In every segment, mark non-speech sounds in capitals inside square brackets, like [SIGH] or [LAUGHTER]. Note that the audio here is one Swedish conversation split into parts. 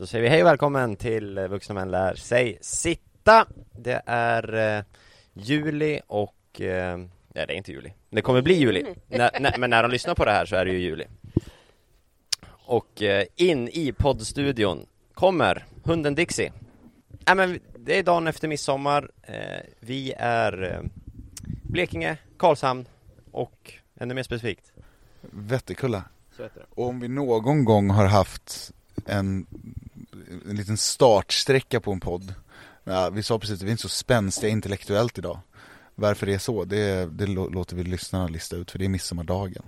Då säger vi hej och välkommen till Vuxna Män Lär Sig Sitta. Det är eh, juli och, eh, nej det är inte juli. Det kommer bli juli, när, när, men när de lyssnar på det här så är det ju juli. Och eh, in i poddstudion kommer hunden Dixie. Nej men det är dagen efter midsommar. Eh, Vi är eh, Blekinge, Karlshamn och ännu mer specifikt. Vätterkulla. Och om vi någon gång har haft en, en liten startsträcka på en podd. Ja, vi sa precis att vi är inte så spänstiga intellektuellt idag. Varför det är så, det, det lå- låter vi lyssnarna lista ut för det är midsommardagen.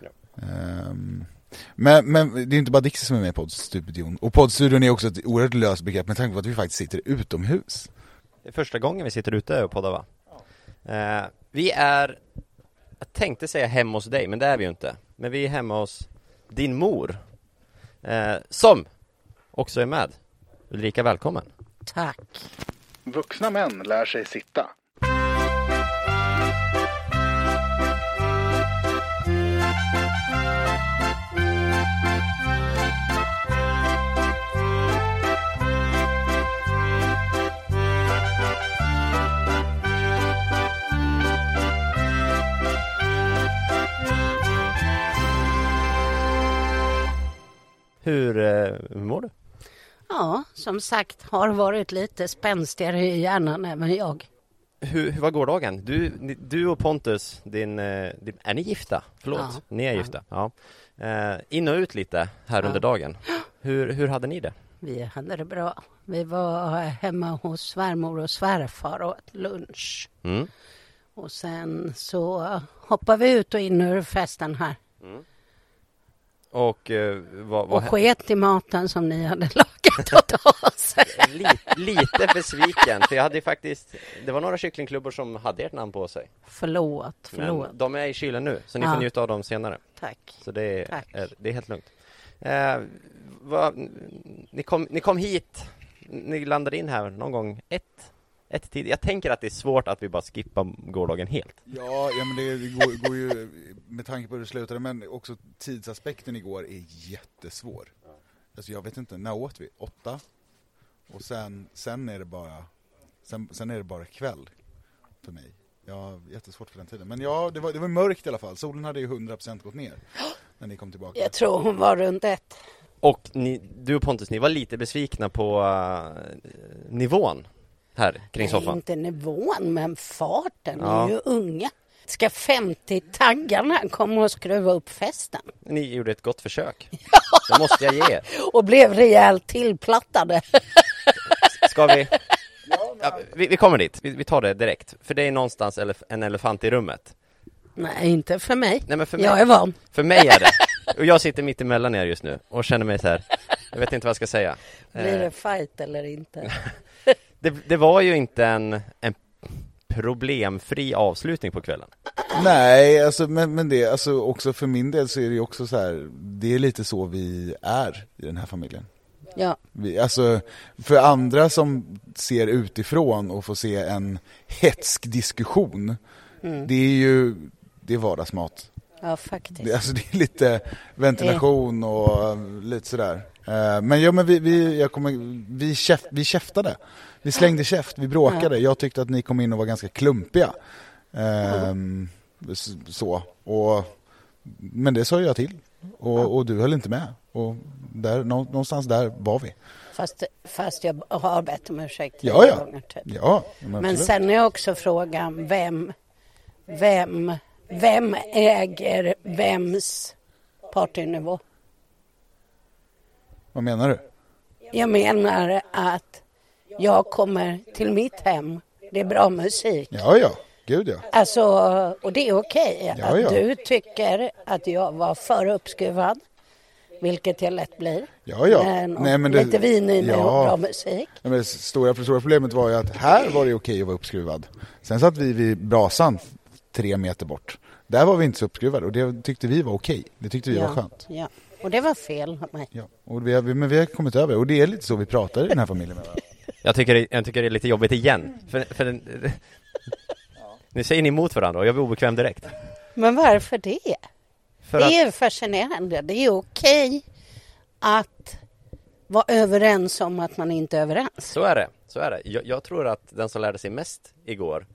Ja. Ehm, men, men det är inte bara Dixie som är med i poddstudion. Och poddstudion är också ett oerhört löst begrepp med tanke på att vi faktiskt sitter utomhus. Det är första gången vi sitter ute och poddar va? Eh, vi är, jag tänkte säga hemma hos dig, men det är vi ju inte. Men vi är hemma hos din mor, eh, som också är med. Ulrika, välkommen. Tack. Vuxna män lär sig sitta. Hur, eh, hur mår du? Ja, som sagt har varit lite spänstigare i hjärnan även jag. Hur, hur var gårdagen? Du, ni- du och Pontus, din, eh, din, är ni gifta? Förlåt, Ja. ni är gifta? Ja. Eh, in och ut lite här Ja. under dagen. [GASPS] Hur, hur hade ni det? Vi hade det bra. Vi var hemma hos svärmor och svärfar och åt lunch. Mm. Och sen så hoppade vi ut och in ur festen här. Och eh, vad, vad Och sket i maten som ni hade [LAUGHS] lagat åt oss. lite, lite besviken, för jag hade ju faktiskt Det var några kycklingklubbor som hade ert namn på sig Förlåt, förlåt. Men de är i kylen nu, så ni Ja. får njuta av dem senare Tack. Så det är, Tack. är, det är helt lugnt eh, vad, ni, kom, ni kom hit Ni landade in här någon gång ett, ett tid Jag tänker att det är svårt att vi bara skippar gårdagen helt Ja, ja men det, det går, går ju med tanke på hur det slutade, men också tidsaspekten igår är jättesvår. Alltså jag vet inte, när åt vi? Åtta? Och sen, sen är det bara, sen, sen är det bara kväll för mig. Jag har jättesvårt för den tiden. Men ja, det var, det var mörkt i alla fall. Solen hade ju 100% gått ner när ni kom tillbaka. Jag tror hon var runt ett. Och ni, du och Pontus, ni var lite besvikna på uh, nivån här kring Nej, soffan inte nivån, men farten. Ja. Ni är ju unga. Ska 50 taggarna komma och skruva upp festen? Ni gjorde ett gott försök [LAUGHS] Det måste jag ge er. Och blev rejält tillplattade. Ska vi? [LAUGHS] Ja, vi, vi kommer dit, vi, vi tar det direkt. För det är någonstans elef en elefant i rummet. Nej, inte för mig. Nej men för mig, Jag är van. för mig är det. [LAUGHS] Och jag sitter mitt emellan er just nu och känner mig så här. Jag vet inte vad jag ska säga. Blir Eh, det fight eller inte? det, det var ju inte en, en problemfri avslutning på kvällen. Nej, alltså, men, men det, alltså, också för min del så är det ju också så här, det är lite så vi är i den här familjen. Ja, Vi, alltså, för andra som ser utifrån och får se en hetsk diskussion, det är ju det är vardagsmat. ja faktiskt. Det, alltså, det är lite ventilation och lite sådär. Eh, Men ja, men vi, vi, jag kommer, vi, käft, vi käftade. Vi slängde käft, vi bråkade. Jag tyckte att ni kom in och var ganska klumpiga. Ehm, så. Och, men det sa jag till. Och, och du höll inte med. Och där, nå- någonstans där var vi. Fast, fast jag har bett om ursäkt Ja, ja. gånger typ. Ja, men Men sen är också frågan vem, vem, vem äger vems partynivå? Vad menar du? Jag menar att jag kommer till mitt hem, det är bra musik. Ja, ja. Gud ja. Alltså, och det är okej Ja, att ja. du tycker att jag var för uppskruvad, vilket jag lätt blir. Ja, ja. Men, och Nej, men det- lite vin i mig och ja. bra musik. Ja, men det stora, stora problemet var ju att här var det okej att vara uppskruvad. Sen satt vi vid brasan tre meter bort. Där var vi inte så uppskruvade och det tyckte vi var okej. Det tyckte vi var skönt. Ja, och det var fel av mig. Ja. Och vi har, vi- men vi har kommit över och det är lite så vi pratar i den här familjen med varandra. [LAUGHS] Jag tycker, det- jag tycker det är lite jobbigt igen. För, för den, [LAUGHS] Nu säger ni emot varandra och jag blir obekväm direkt. Men varför det? För det att, är fascinerande. Det är okej att vara överens om att man inte är överens. Så är det, så är det. Jag, jag tror att den som lärde sig mest igår,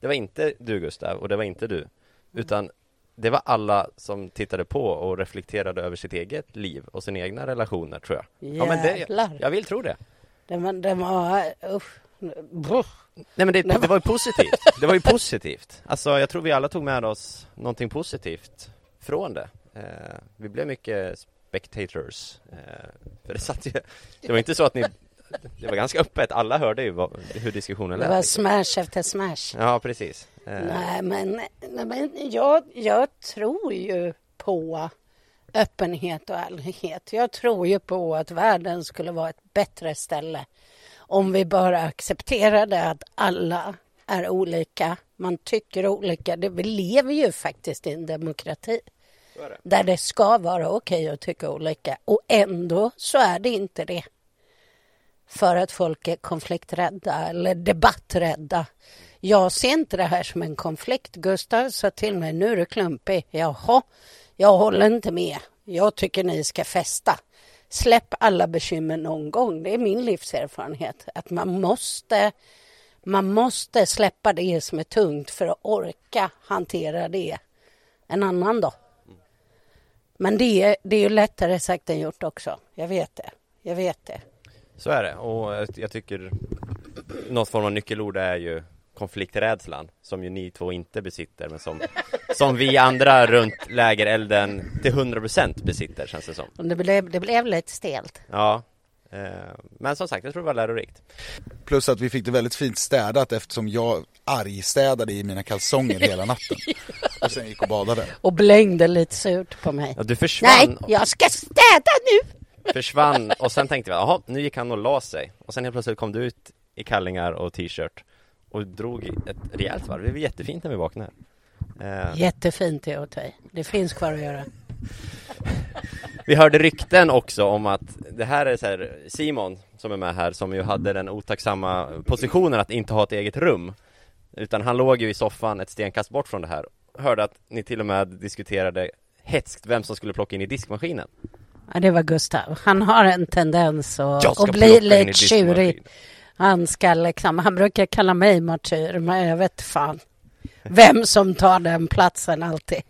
det var inte du Gustav och det var inte du, utan det var alla som tittade på och reflekterade över sitt eget liv och sina egna relationer tror jag. Ja, men det, Jävlar. jag vill tro det. Det var, det var usch. Brr. Nej men det, det var ju positivt. Det var ju positivt. Alltså jag tror vi alla tog med oss någonting positivt från det. Eh, vi blev mycket spectators. Eh, för det satt ju, det var inte så att ni, det var ganska öppet. Alla hörde ju vad, hur diskussionen Det lät. var liksom. smash efter smash. Ja precis. Eh, Nej, men, nej, men jag, jag tror ju på öppenhet och ärlighet. Jag tror ju på att världen skulle vara ett bättre ställe om vi bara accepterade att alla är olika. Man tycker olika. Det, vi lever ju faktiskt i en demokrati det. där det ska vara okej att tycka olika och ändå så är det inte det. För att folk är konflikträdda eller debatträdda. Jag ser inte det här som en konflikt. Gustav sa till mig, nu är du klumpig. Jaha, jag håller inte med. Jag tycker ni ska festa. Släpp alla bekymmer någon gång. Det är min livserfarenhet. Att man måste, man måste släppa det som är tungt för att orka hantera det en annan dag. Men det är, det är ju lättare sagt än gjort också. Jag vet det. Jag vet det. Så är det och jag- jag tycker något form av nyckelord är ju konflikträdslan som ju ni två inte besitter men som, som vi andra runt lägerelden till 100% besitter känns det som. Det blev, det blev lite stelt. Ja, eh, men som sagt jag tror det var lärorikt. Plus att vi fick det väldigt fint städat eftersom jag argstädade i mina kalsonger hela natten. [LAUGHS] Och sen gick och badade. Och blängde lite surt på mig. Ja, du försvann, Nej, jag ska städa nu! Försvann och sen tänkte vi jaha, nu gick han och la sig och sen helt plötsligt kom du ut i kallingar och t-shirt och drog ett rejält varv. Det var jättefint när vi vaknade. Eh, Jättefint det åt dig. Det finns kvar att göra. Vi hörde rykten också om att det här är så här, Simon som är med här som ju hade den otacksamma positionen att inte ha ett eget rum Utan han låg ju i soffan ett stenkast bort från det här Hörde att ni till och med diskuterade hetskt vem som skulle plocka in i diskmaskinen Ja, det var Gustav. Han har en tendens att, att bli lite tjurig. Han ska liksom, han brukar kalla mig martyr, men jag vet fan vem som tar den platsen alltid.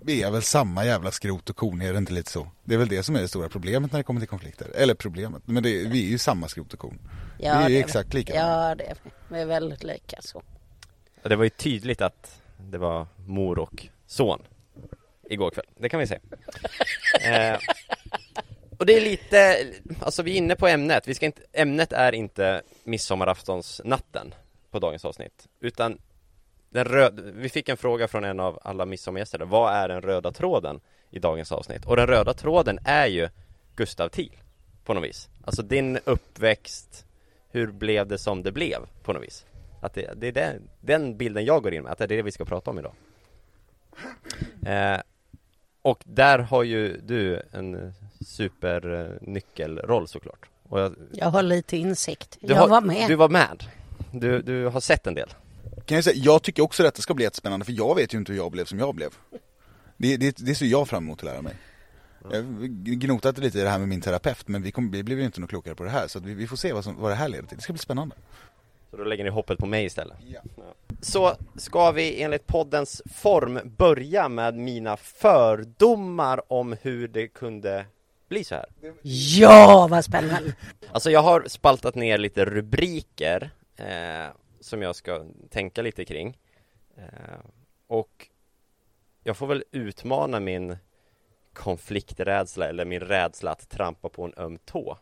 Vi är väl samma jävla skrot och korn, är det inte lite så? Det är väl det som är det stora problemet när det kommer till konflikter. Eller problemet, men det, vi är ju samma skrot och korn. Ja, vi är ju det- exakt lika. Ja, det är vi. Är väldigt lika så. Det var ju tydligt att det var mor och son Igår kväll, det kan vi säga [LAUGHS] eh, Och det är lite, alltså vi är inne på ämnet, vi ska inte, ämnet är inte midsommaraftonsnatten på dagens avsnitt Utan den röd, vi fick en fråga från en av alla midsommargäster. Där, Vad är den röda tråden i dagens avsnitt? Och den röda tråden är ju Gustav Thiel På något vis. Alltså din uppväxt Hur blev det som det blev på något vis? Att det, det är den, den bilden jag går in med, att det är det vi ska prata om idag. Eh, och där har ju du en supernyckelroll såklart och jag, Jag har lite insikt. du jag har, var med. Du var med du, du har sett en del Kan jag, säga, jag tycker också att detta ska bli jättespännande för jag vet ju inte hur jag blev som jag blev. Det, det, det ser jag fram emot att lära mig. Jag gnotat lite i det här med min terapeut men vi, kom, vi blev ju inte något klokare på det här så att vi, vi får se vad, som, vad det här leder till. Det ska bli spännande. Så då lägger ni hoppet på mig istället Ja. Så ska vi enligt poddens form börja med mina fördomar om hur det kunde bli så här Ja, vad spännande. Alltså jag har spaltat ner lite rubriker eh, som jag ska tänka lite kring eh, Och jag får väl utmana min konflikträdsla eller min rädsla att trampa på en öm tå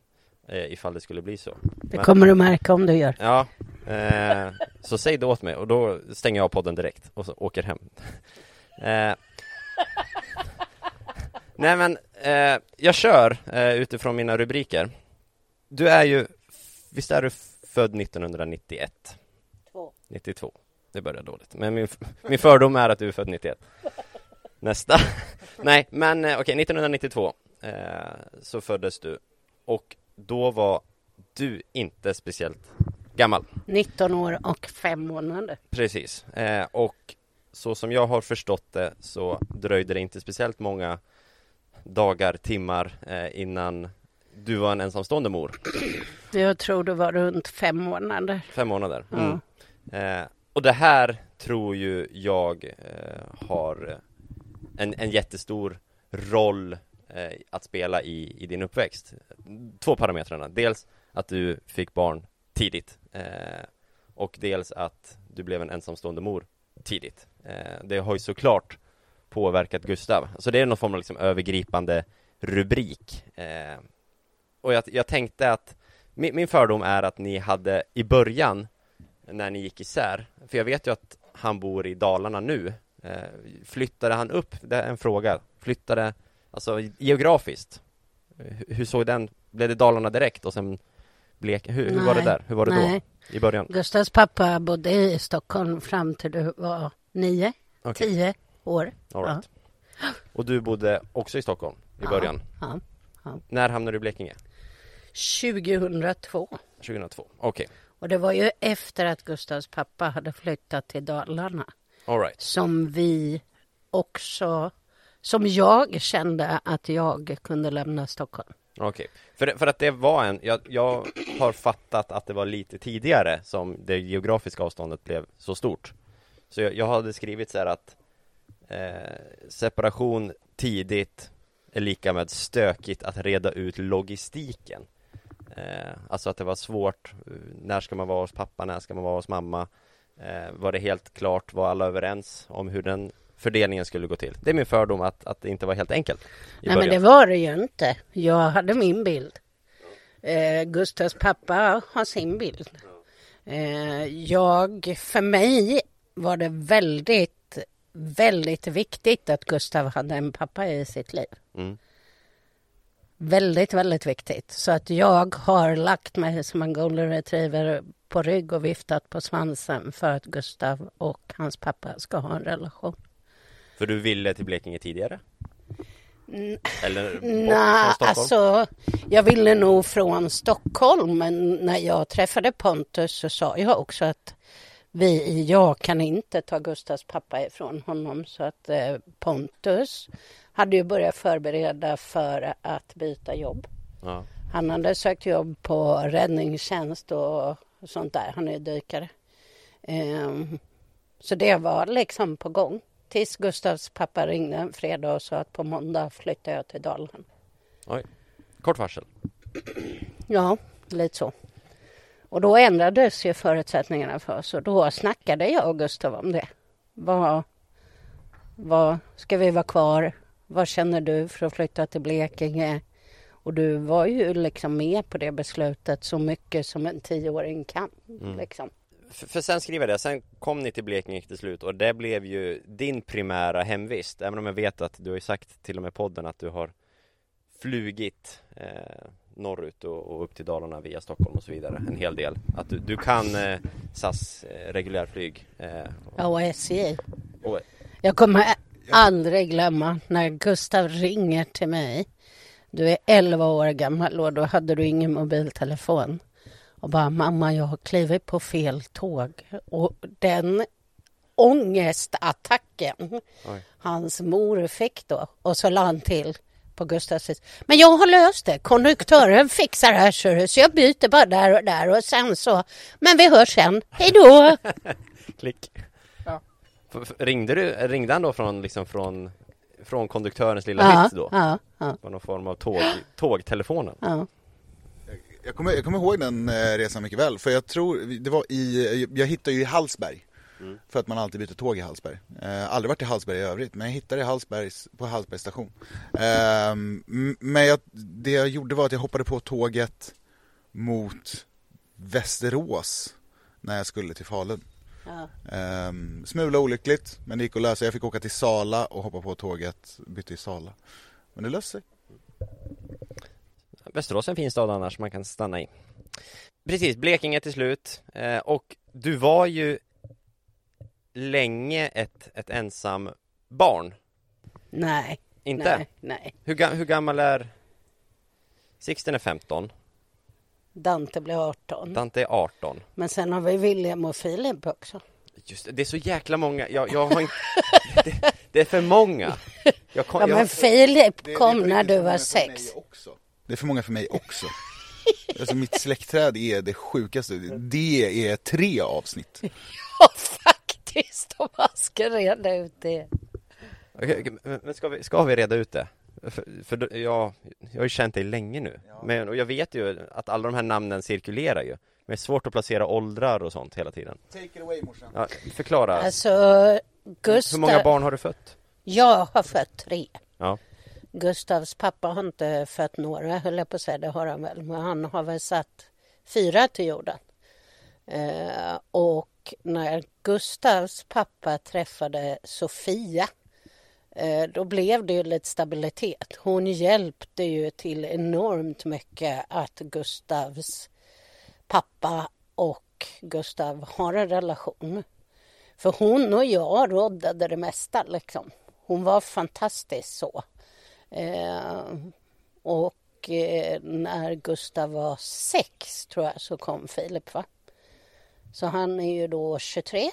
eh, ifall det skulle bli så Det Men- kommer du märka om du gör. Ja, eh, så säg det åt mig och då stänger jag podden direkt och så åker hem. Eh, Nej men, eh, jag kör utifrån mina rubriker. Du är ju, visst är du född 1991? Två. 92 Det börjar dåligt, men min, min fördom är att du är född 91 Nästa. Nej, men okej, 1992 eh, så föddes du. Och då var du inte speciellt gammal 19 år och fem månader. Precis, eh, och så som jag har förstått det så dröjde det inte speciellt många dagar, timmar eh, innan du var en ensamstående mor. Jag tror det var runt fem månader. Fem månader. Mm. Eh, och det här tror ju jag eh, har en, en jättestor roll eh, att spela i, i din uppväxt. Två parametrarna. Dels att du fick barn tidigt eh, och dels att du blev en ensamstående mor tidigt. Eh, det har ju såklart påverkat Gustav. Så det är någon form av liksom övergripande rubrik. Eh, och jag, jag, tänkte att min, min fördom är att ni hade i början när ni gick isär, för jag vet ju att han bor i Dalarna nu eh, Flyttade han upp? Det är en fråga Flyttade, alltså geografiskt eh, Hur, hur såg den, blev det Dalarna direkt och sen Blek, hur, hur var det där? Hur var det nej. då? I början? Gustavs pappa bodde i Stockholm fram till du var nio, okay. tio år All right. ja. Och du bodde också i Stockholm i början? Ja, ja. När hamnade du i Blekinge? 2002 2002, okej okay. Och det var ju efter att Gustavs pappa hade flyttat till Dalarna. All right. Som vi också, som jag kände att jag kunde lämna Stockholm. Okej, okay. för, för att det var en, jag, jag har fattat att det var lite tidigare som det geografiska avståndet blev så stort. Så jag, jag hade skrivit så här att eh, separation tidigt är lika med stökigt att reda ut logistiken. Eh, alltså att det var svårt, eh, när ska man vara hos pappa, när ska man vara hos mamma? Eh, var det helt klart, var alla överens om hur den fördelningen skulle gå till? Det är min fördom att, att det inte var helt enkelt Nej början. men det var det ju inte. Jag hade min bild. Eh, Gustavs pappa har sin bild. Eh, jag, för mig var det väldigt, väldigt viktigt att Gustav hade en pappa i sitt liv. Mm. Väldigt, väldigt viktigt. Så att jag har lagt mig som en golden retriever på rygg och viftat på svansen för att Gustav och hans pappa ska ha en relation. För du ville till Blekinge tidigare? Eller Nej, alltså jag ville nog från Stockholm men när jag träffade Pontus så sa jag också att vi, jag kan inte ta Gustavs pappa ifrån honom så att eh, Pontus hade ju börjat förbereda för att byta jobb. Ja. Han hade sökt jobb på räddningstjänst och sånt där. Han är dykare. Um, så det var liksom på gång. Tills Gustavs pappa ringde en fredag och sa att på måndag flyttar jag till Dalen. Oj, kort varsel. Ja, lite så. Och då ändrades ju förutsättningarna för oss och då snackade jag och Gustav om det. Vad, vad ska vi vara kvar? Vad känner du för att flytta till Blekinge? Och du var ju liksom med på det beslutet så mycket som en tioåring kan. Mm. Liksom. För, för sen skriver jag det, sen kom ni till Blekinge till slut och det blev ju din primära hemvist. Även om jag vet att du har sagt till och med podden att du har flugit eh, norrut och, och, upp till Dalarna via Stockholm och så vidare en hel del. Att du, du kan eh, SAS eh, reguljärflyg. Eh, och, ja, och SJ. Och, jag kommer aldrig glömma när Gustav ringer till mig. Du är 11 år gammal och då hade du ingen mobiltelefon. Och bara, mamma, jag har klivit på fel tåg. Och den ångestattacken Oj. hans mor fick då. Och så la han till på Gustavs Men jag har löst det. Konduktören fixar det här så jag byter bara där och där och sen så. Men vi hörs sen. Hej då! [LAUGHS] Klick. Ringde, du, ringde han då från, liksom från, från konduktörens lilla ja, hytt då? Ja, ja. På någon form av tåg, tågtelefonen? Ja. Jag kommer, jag kommer ihåg den eh, resan mycket väl, för jag tror, det var i, jag hittade ju i Hallsberg mm. För att man alltid byter tåg i Hallsberg eh, Aldrig varit i Hallsberg i övrigt, men jag hittade i Hallsberg, på Hallsbergs station eh, Men jag, det jag gjorde var att jag hoppade på tåget mot Västerås När jag skulle till Falun Ja. Um, smula olyckligt, men det gick att lösa. Jag fick åka till Sala och hoppa på tåget, bytte i Sala. Men det löste sig. Västerås är en fin stad annars man kan stanna i. Precis, Blekinge till slut. Eh, och du var ju länge ett, ett ensam barn. Nej. Inte? Nej. nej. Hur, hur gammal är Sixten är 15. Dante blir 18. Dante är 18. Men sen har vi William och Filip också. Just det, det är så jäkla många. Jag, jag har inte... [LAUGHS] det, det, är för många. Kom, ja, men Filip kom när du var sex. Det är för många för mig också. [LAUGHS] Alltså mitt släktträd är det sjukaste. Det är tre avsnitt. [LAUGHS] Ja, faktiskt. Om man ska reda ut det. Okej, okej, men men ska vi, ska vi reda ut det? För, för då- jag, jag har ju känt dig länge nu, men och jag vet ju att alla de här namnen cirkulerar ju Men det är svårt att placera åldrar och sånt hela tiden Take it away morsan. ja, Förklara, Alltså, hur många Gustav... barn har du fött? Jag har fött tre. Ja, Gustavs pappa har inte fött några, höll jag på att säga. Det har han väl. Men han har väl satt fyra till jorden. Eh, och när Gustavs pappa träffade Sofia eh, då blev det ju lite stabilitet. Hon hjälpte ju till enormt mycket att Gustavs pappa och Gustav har en relation. För hon och jag råddade det mesta liksom. Hon var fantastisk så. Eh, och eh, när Gustav var sex tror jag så kom Filip va? Så han är ju då 23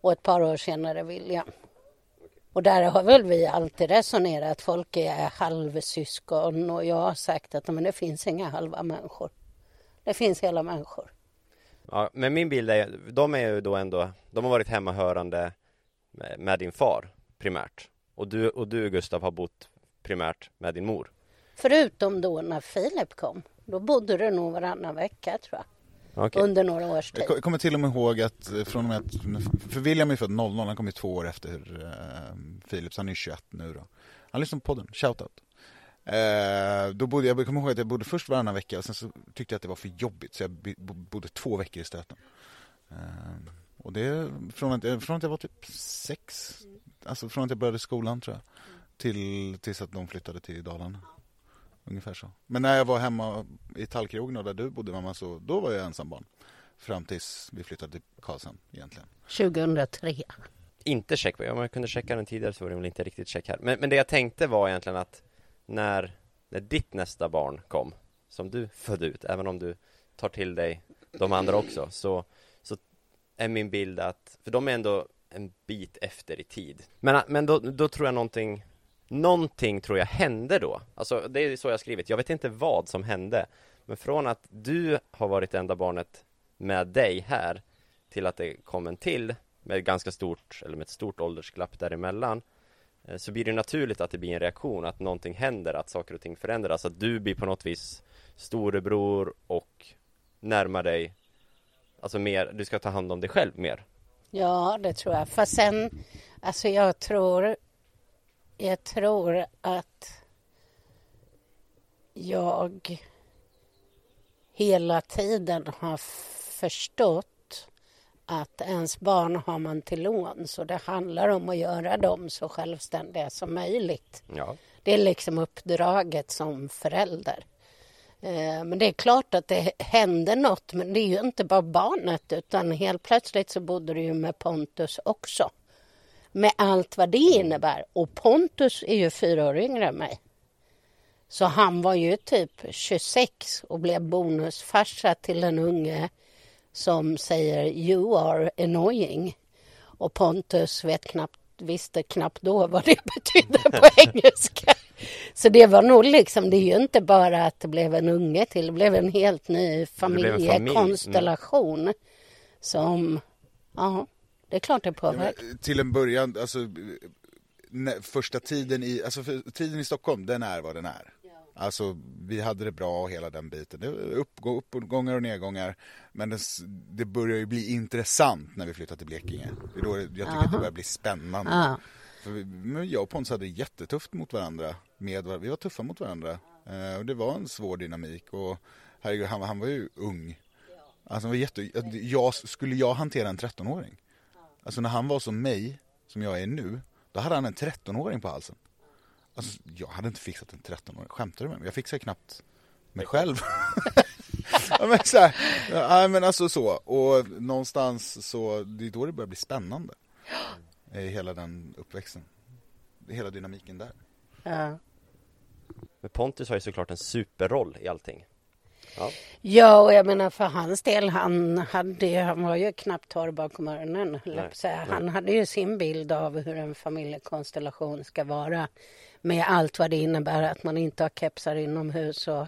och ett par år senare William. Och där har väl vi alltid resonerat, folk är halvsyskon och jag har sagt att men det finns inga halva människor. Det finns hela människor. ja men min bild är, de är ju då ändå, de har varit hemmahörande med, med din far primärt och du, och du Gustav har bott primärt med din mor Förutom då när Filip kom. Då bodde det nog varannan vecka tror jag. Okej, Under några års tid. Jag ko- jag kommer till och med ihåg att eh, från och med att, för William är född 00, han kom ju två år efter eh, Filip, så han är 21 nu då. Han lyssnar på podden, shoutout. Eh, då bodde, jag kommer ihåg att jag bodde först varannan vecka och sen så tyckte jag att det var för jobbigt så jag bodde två veckor i stöten. Eh, och det från att, jag- från att jag var typ sex, alltså från att jag började skolan tror jag, till, tills att de flyttade till Dalarna. Ungefär så. Men när jag var hemma i Tallkrogen där du bodde mamma så då var jag ensam barn. Fram tills vi flyttade till Karlshamn egentligen. 2003. inte check, om jag kunde checka den tidigare så var det väl inte riktigt check här men, men det jag tänkte var egentligen att när, när ditt nästa barn kom som du födde ut, även om du tar till dig de andra också så, så är min bild att, för de är ändå en bit efter i tid men, men då, då tror jag någonting Någonting tror jag hände då. Alltså det är så jag har skrivit, jag vet inte vad som hände Men från att du har varit det enda barnet med dig här Till att det kom en till med ett ganska stort, eller med ett stort åldersglapp däremellan eh, Så blir det naturligt att det blir en reaktion, att någonting händer, att saker och ting förändras Att du blir på något vis storebror och närmar dig Alltså mer, du ska ta hand om dig själv mer. Ja, det tror jag. Fast sen, alltså jag tror, jag tror att jag hela tiden har förstått att ens barn har man till lån så det handlar om att göra dem så självständiga som möjligt. Ja, Det är liksom uppdraget som förälder. Eh, Men det är klart att det hände något, men det är ju inte bara barnet utan helt plötsligt så bodde du ju med Pontus också. Med allt vad det innebär. Och Pontus är ju fyra år yngre än mig. Så han var ju typ 26 och blev bonusfarsa till en unge som säger you are annoying. Och Pontus vet knappt, visste knappt då vad det [LAUGHS] betydde på [LAUGHS] engelska. Så det var nog liksom, det är ju inte bara att det blev en unge till, det blev en helt ny familj, mm. familjekonstellation. Som, ja, det är klart det Ja, påverkar. men, till en början, alltså när, första tiden i, alltså tiden i Stockholm, den är vad den är. Alltså vi hade det bra och hela den biten. Det var upp, uppgångar och nedgångar. Men det, det börjar ju bli intressant när vi flyttar till Blekinge. Det är då jag tycker att det börjar bli spännande. Ja. För vi, men jag och Pontus hade det jättetufft mot varandra. Med, vi var tuffa mot varandra. Eh, och det var en svår dynamik. Och herregud, han, han var ju ung. Alltså han var jätte, jag, skulle jag hantera en 13-åring? Alltså när han var som mig, som jag är nu, då hade han en 13-åring på halsen. Alltså jag hade inte fixat en 13-åring, skämtar du med mig? Jag fixar knappt mig själv. [LAUGHS] ja, men så här, ja, men alltså så, och någonstans så, det är då det börjar bli spännande. Eh, Hela den uppväxten. Hela dynamiken där. Ja. men Pontus har ju såklart en superroll i allting Ja, Ja, och jag menar för hans del, han, hade, han var ju knappt torr bakom öronen. Nej, säga. nej. Han hade ju sin bild av hur en familjekonstellation ska vara med allt vad det innebär att man inte har kepsar inomhus. Och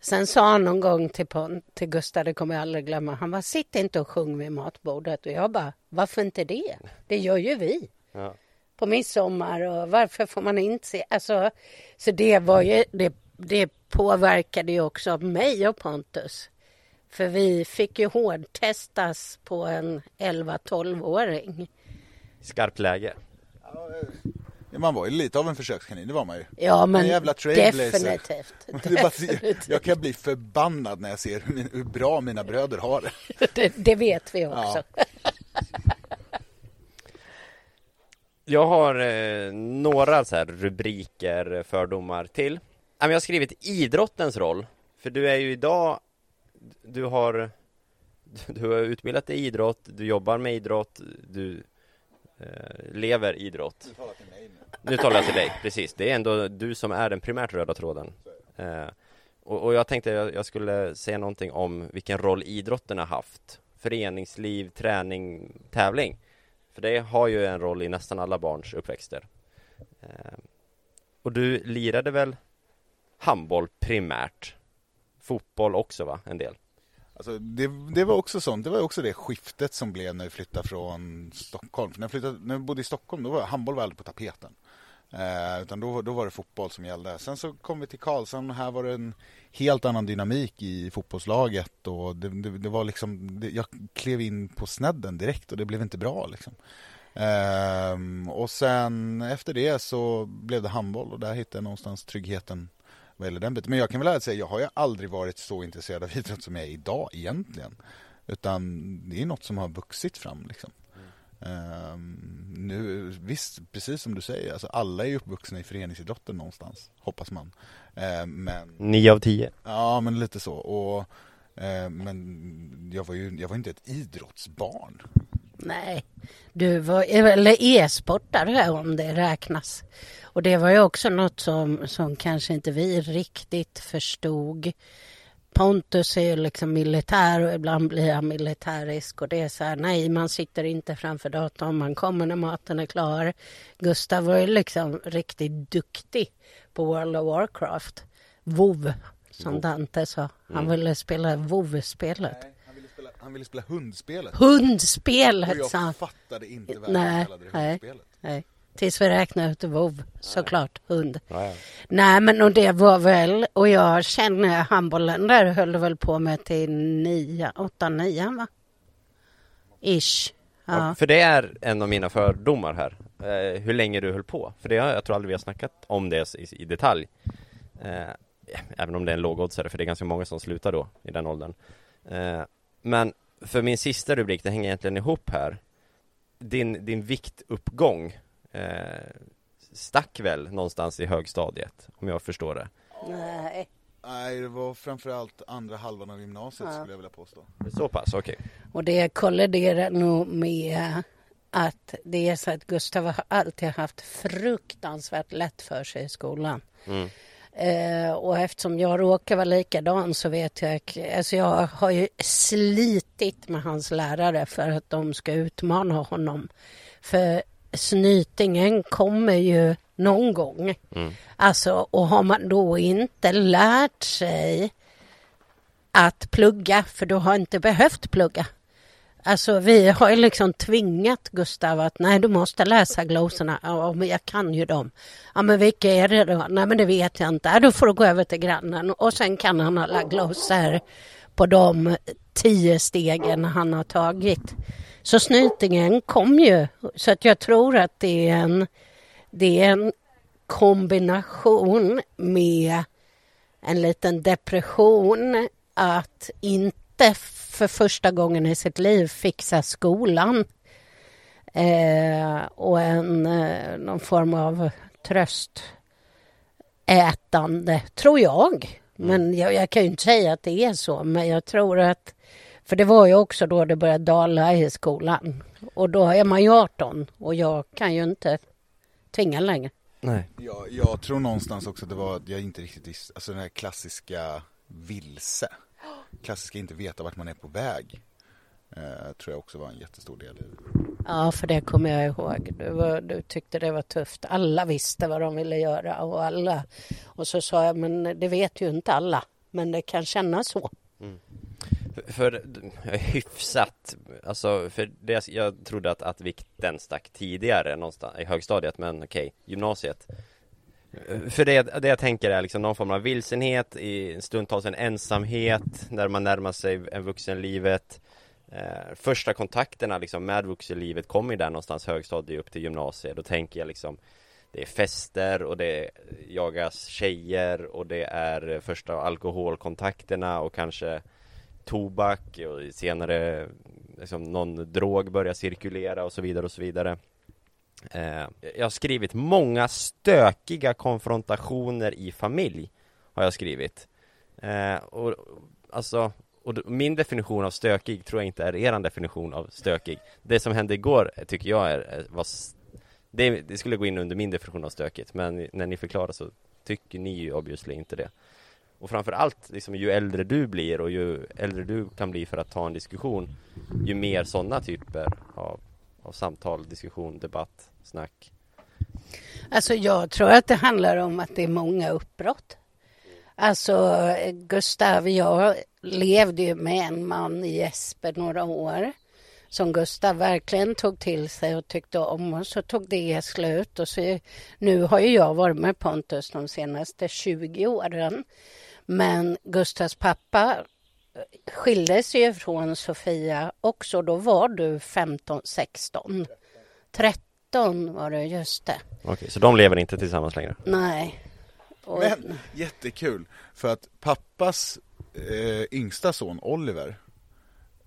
sen sa han någon gång till, till Gustav, det kommer jag aldrig glömma, han var sitt inte och sjung vid matbordet. Och jag bara, varför inte det? Det gör ju vi. Ja. På midsommar och varför får man inte se? Alltså, så det var ju, det, det påverkade ju också mig och Pontus. För vi fick ju hårdtestas på en 11-12-åring. Skarpt läge. Ja, man var ju lite av en försökskanin, det var man ju. Ja, men jävla definitivt. [LAUGHS] definitivt. Jag kan bli förbannad när jag ser hur, hur bra mina bröder har det. [LAUGHS] det. det vet vi också. Ja. Jag har eh, några så här rubriker, fördomar till. Jag har skrivit idrottens roll. För du är ju idag Du har Du har utbildat dig i idrott, du jobbar med idrott, du eh, lever idrott. Nu talar jag till dig, precis. Det är ändå du som är den primärt röda tråden. Eh, och, och, jag tänkte jag, jag skulle säga någonting om vilken roll idrotten har haft. Föreningsliv, träning, tävling. För det har ju en roll i nästan alla barns uppväxter. Eh, och du lirade väl handboll primärt? Fotboll också va, en del? Alltså det, det, var också sånt, det var också det skiftet som blev när vi flyttade från Stockholm. För när, jag flyttade, när vi bodde i Stockholm då var handboll var aldrig på tapeten. Eh, utan då, då var det fotboll som gällde. Sen så kom vi till Karlshamn och här var det en helt annan dynamik i fotbollslaget. Och det, det, det var liksom, jag klev in på snedden direkt och det blev inte bra. Liksom. Eh, och sen efter det så blev det handboll och där hittade jag någonstans tryggheten vad gäller den biten. Men jag kan väl säga, jag har ju aldrig varit så intresserad av idrott som jag är idag egentligen. Utan det är något som har vuxit fram liksom. Um, nu, visst, precis som du säger, alltså alla är uppvuxna i föreningsidrotten någonstans, hoppas man. Uh, men... Nio av tio. Ja, men lite så. Och, uh, men jag var ju jag var inte ett idrottsbarn. Nej, du var, eller e-sportare om det räknas. Och det var ju också något som, som kanske inte vi riktigt förstod. Pontus är ju liksom militär och ibland blir han militärisk och det är så här, nej man sitter inte framför datorn, man kommer när maten är klar. Gustav var ju liksom riktigt duktig på World of Warcraft. WoW som Dante sa. Han mm. ville spela WoW-spelet. Han ville spela hundspelet. Hundspelet, Och jag fattade inte varför han kallade det hundspelet. Nej. Tills vi räknade ut vov, såklart, hund. Ja, ja. Nej, men och det var väl, och jag känner handbollen där höll du väl på med till nio, åtta, nio va? Ish. Ja. för det är en av mina fördomar här, eh, hur länge du höll på. För det, jag tror aldrig vi har snackat om det i, i detalj. Eh, även om det är en lågoddsare, för det är ganska många som slutar då, i den åldern. Eh, men för min sista rubrik, det hänger egentligen ihop här. Din, din viktuppgång eh, stack väl någonstans i högstadiet, om jag förstår det. Nej. Nej, det var framförallt andra halvan av gymnasiet ja. skulle jag vilja påstå. Så pass, okej. Okay. Och det kolliderar nog med att det är så att Gustav har alltid haft fruktansvärt lätt för sig i skolan. Mm. Eh, och eftersom jag råkar vara likadan så vet jag, alltså jag har ju slitit med hans lärare för att de ska utmana honom. För snytingen kommer ju någon gång. Mm. Alltså, och har man då inte lärt sig att plugga, för du har inte behövt plugga. Alltså vi har ju liksom tvingat Gustav att nej du måste läsa glosorna. Ja men jag kan ju dem. Ja men vilka är det då? Nej men det vet jag inte. Ja, då får du gå över till grannen och sen kan han alla glosor på de tio stegen han har tagit. Så snytingen kom ju. Så att jag tror att det är en, det är en kombination med en liten depression att inte för första gången i sitt liv fixa skolan eh, och en, eh, någon form av tröstätande, tror jag. Men jag, jag, kan ju inte säga att det är så, men jag tror att för det var ju också då det började dala i skolan. Och då är man ju 18 och jag kan ju inte tvinga längre. Nej. Jag, jag tror någonstans också att det var att jag inte riktigt visste, alltså den här klassiska vilse. Klassiska inte veta vart man är på väg. Eh, tror jag också var en jättestor del i det. Ja, för det kommer jag ihåg. Du, var, du, tyckte det var tufft. Alla visste vad de ville göra och alla. Och så sa jag, men det vet ju inte alla. Men det kan kännas så. Mm. För, för hyfsat, alltså för det, jag trodde att, att vikten stack tidigare någonstans i högstadiet men okej, gymnasiet för det, det jag tänker är liksom någon form av vilsenhet, i stundtals en ensamhet när man närmar sig en vuxenlivet. Eh, Första kontakterna liksom med vuxenlivet kommer ju där någonstans högstadiet upp till gymnasiet. Då tänker jag liksom Det är fester och det jagas tjejer och det är första alkoholkontakterna och kanske tobak och senare liksom någon drog börjar cirkulera och så vidare och så vidare. Eh, jag har skrivit många stökiga konfrontationer i familj Har jag skrivit. Eh, och, Alltså och min definition av stökig tror jag inte är er definition av stökig. Det som hände igår eh, tycker jag är, eh, var det, det, skulle gå in under min definition av stökigt Men när ni förklarar så tycker ni ju obviously inte det. Och framförallt liksom ju äldre du blir och ju äldre du kan bli för att ta en diskussion Ju mer sådana typer av av samtal, diskussion, debatt, snack? Alltså jag tror att det handlar om att det är många uppbrott. Alltså Gustav, jag levde ju med en man i Jesper några år som Gustav verkligen tog till sig och tyckte om och så tog det slut och så nu har ju jag varit med Pontus de senaste 20 åren. Men Gustavs pappa eh, skilde sig från Sofia också. Då var du 15, 16. 13 var det, just det. Okej, så de lever inte tillsammans längre? Nej. Och... Men jättekul, för att pappas eh, yngsta son Oliver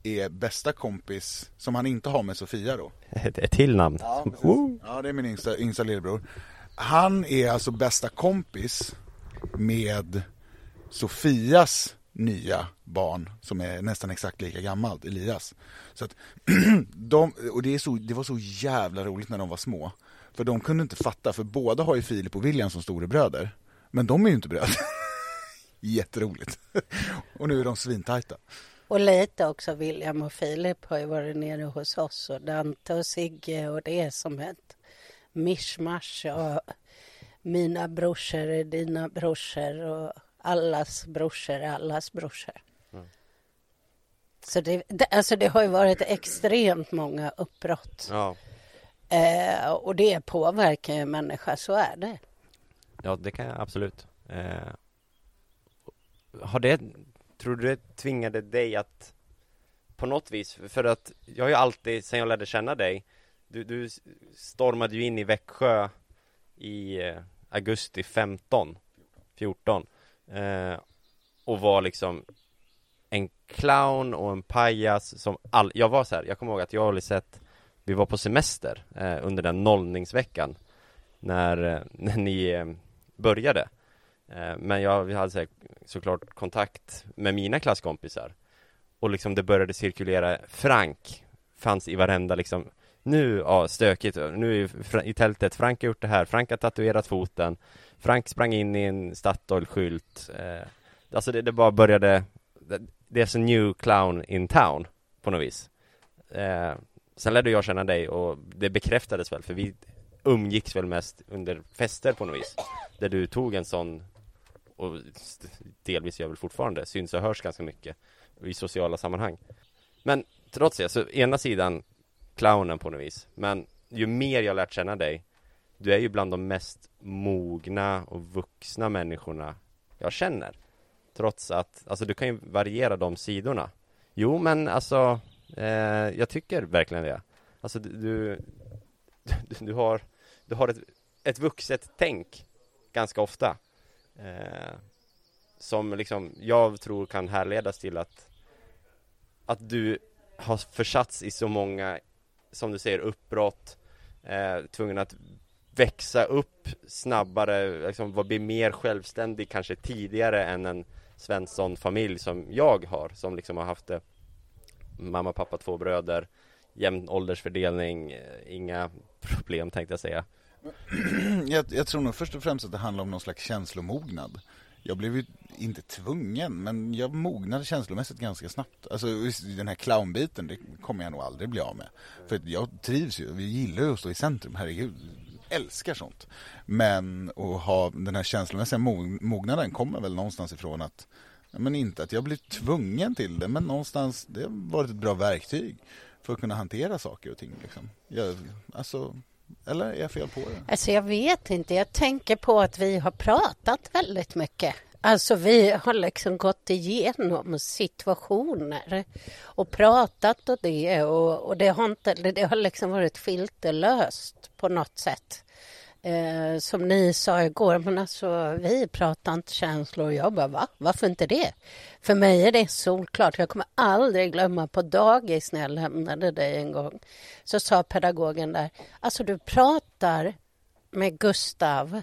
är bästa kompis som han inte har med Sofia då. [LAUGHS] Ett till namn. Ja, [LAUGHS] ja det är min yngsta, yngsta lillebror. Han är alltså bästa kompis med Sofias nya barn som är nästan exakt lika gammalt, Elias. Så att [CLEARS THROAT] de, och det, är så, det var så jävla roligt när de var små. För de kunde inte fatta, för båda har ju Filip och William som storebröder. Men de är ju inte bröder. [LAUGHS] Jätteroligt. [LAUGHS] och nu är de svintajta. Och lite också William och Filip har ju varit nere hos oss och Dante och Sigge och det är som ett mischmasch. Och mina brorsor är dina brorsor och allas brorsor är allas brorsor. Mm. Så det, det, alltså det har ju varit extremt många uppbrott. Ja. Eh, och det påverkar ju en människa, så är det. Ja, det kan jag absolut. Eh, har det, tror du det tvingade dig att på något vis, för att jag har ju alltid, sen jag lärde känna dig, du, du stormade ju in i Växjö i eh, augusti 15, 14 Eh, och var liksom en clown och en pajas som all, jag var så här, jag kommer ihåg att jag och Lisette Vi var på semester eh, under den nollningsveckan När, eh, [LAUGHS] när ni eh, började. Eh, Men jag vi hade så här, såklart kontakt med mina klasskompisar. Och liksom det började cirkulera Frank fanns i varenda liksom Nu, ja stökigt, nu är i tältet, Frank har gjort det här, Frank har tatuerat foten. Frank sprang in i en Statoil-skylt eh, Alltså det, det, bara började There's a new clown in town På något vis. Eh, Sen lärde jag känna dig och det bekräftades väl för vi umgicks väl mest under fester på något vis. Där du tog en sån och delvis gör väl fortfarande syns och hörs ganska mycket i sociala sammanhang. Men trots det, så ena sidan clownen på något vis. Men ju mer jag lärt känna dig du är ju bland de mest mogna och vuxna människorna jag känner. Trots att, alltså du kan ju variera de sidorna. Jo men alltså eh, Jag tycker verkligen det. Alltså du Du, [LAUGHS] du har Du har ett, ett vuxet tänk Ganska ofta eh, Som liksom jag tror kan härledas till att Att du har försatts i så många Som du säger uppbrott eh, Tvungen att växa upp snabbare, liksom bli mer självständig kanske tidigare än en Svensson-familj som jag har, som liksom har haft det Mamma, pappa, två bröder Jämn åldersfördelning, eh, inga [LAUGHS] problem tänkte jag säga [CLEARS THROAT] jag, jag tror nog först och främst att det handlar om någon slags känslomognad jag blev ju inte tvungen, men jag mognade känslomässigt ganska snabbt. Alltså den här clownbiten, det kommer jag nog aldrig bli av med. För jag trivs ju, vi gillar ju att stå i centrum, herregud. Älskar sånt. Men att ha den här känslomässiga mognaden kommer väl någonstans ifrån att men inte att jag blir tvungen till det, men någonstans, det har varit ett bra verktyg för att kunna hantera saker och ting. Liksom. Jag, alltså, eller är jag fel på det? Alltså jag vet inte. Jag tänker på att vi har pratat väldigt mycket. Alltså vi har liksom gått igenom situationer och pratat och det och, och det har inte, det har liksom varit filterlöst på något sätt. Eh, som ni sa igår, men alltså vi pratar inte känslor. Och jag bara, va? Varför inte det? För mig är det solklart. Jag kommer aldrig glömma på dagis när jag lämnade dig en gång. Så sa pedagogen där, alltså du pratar med Gustav.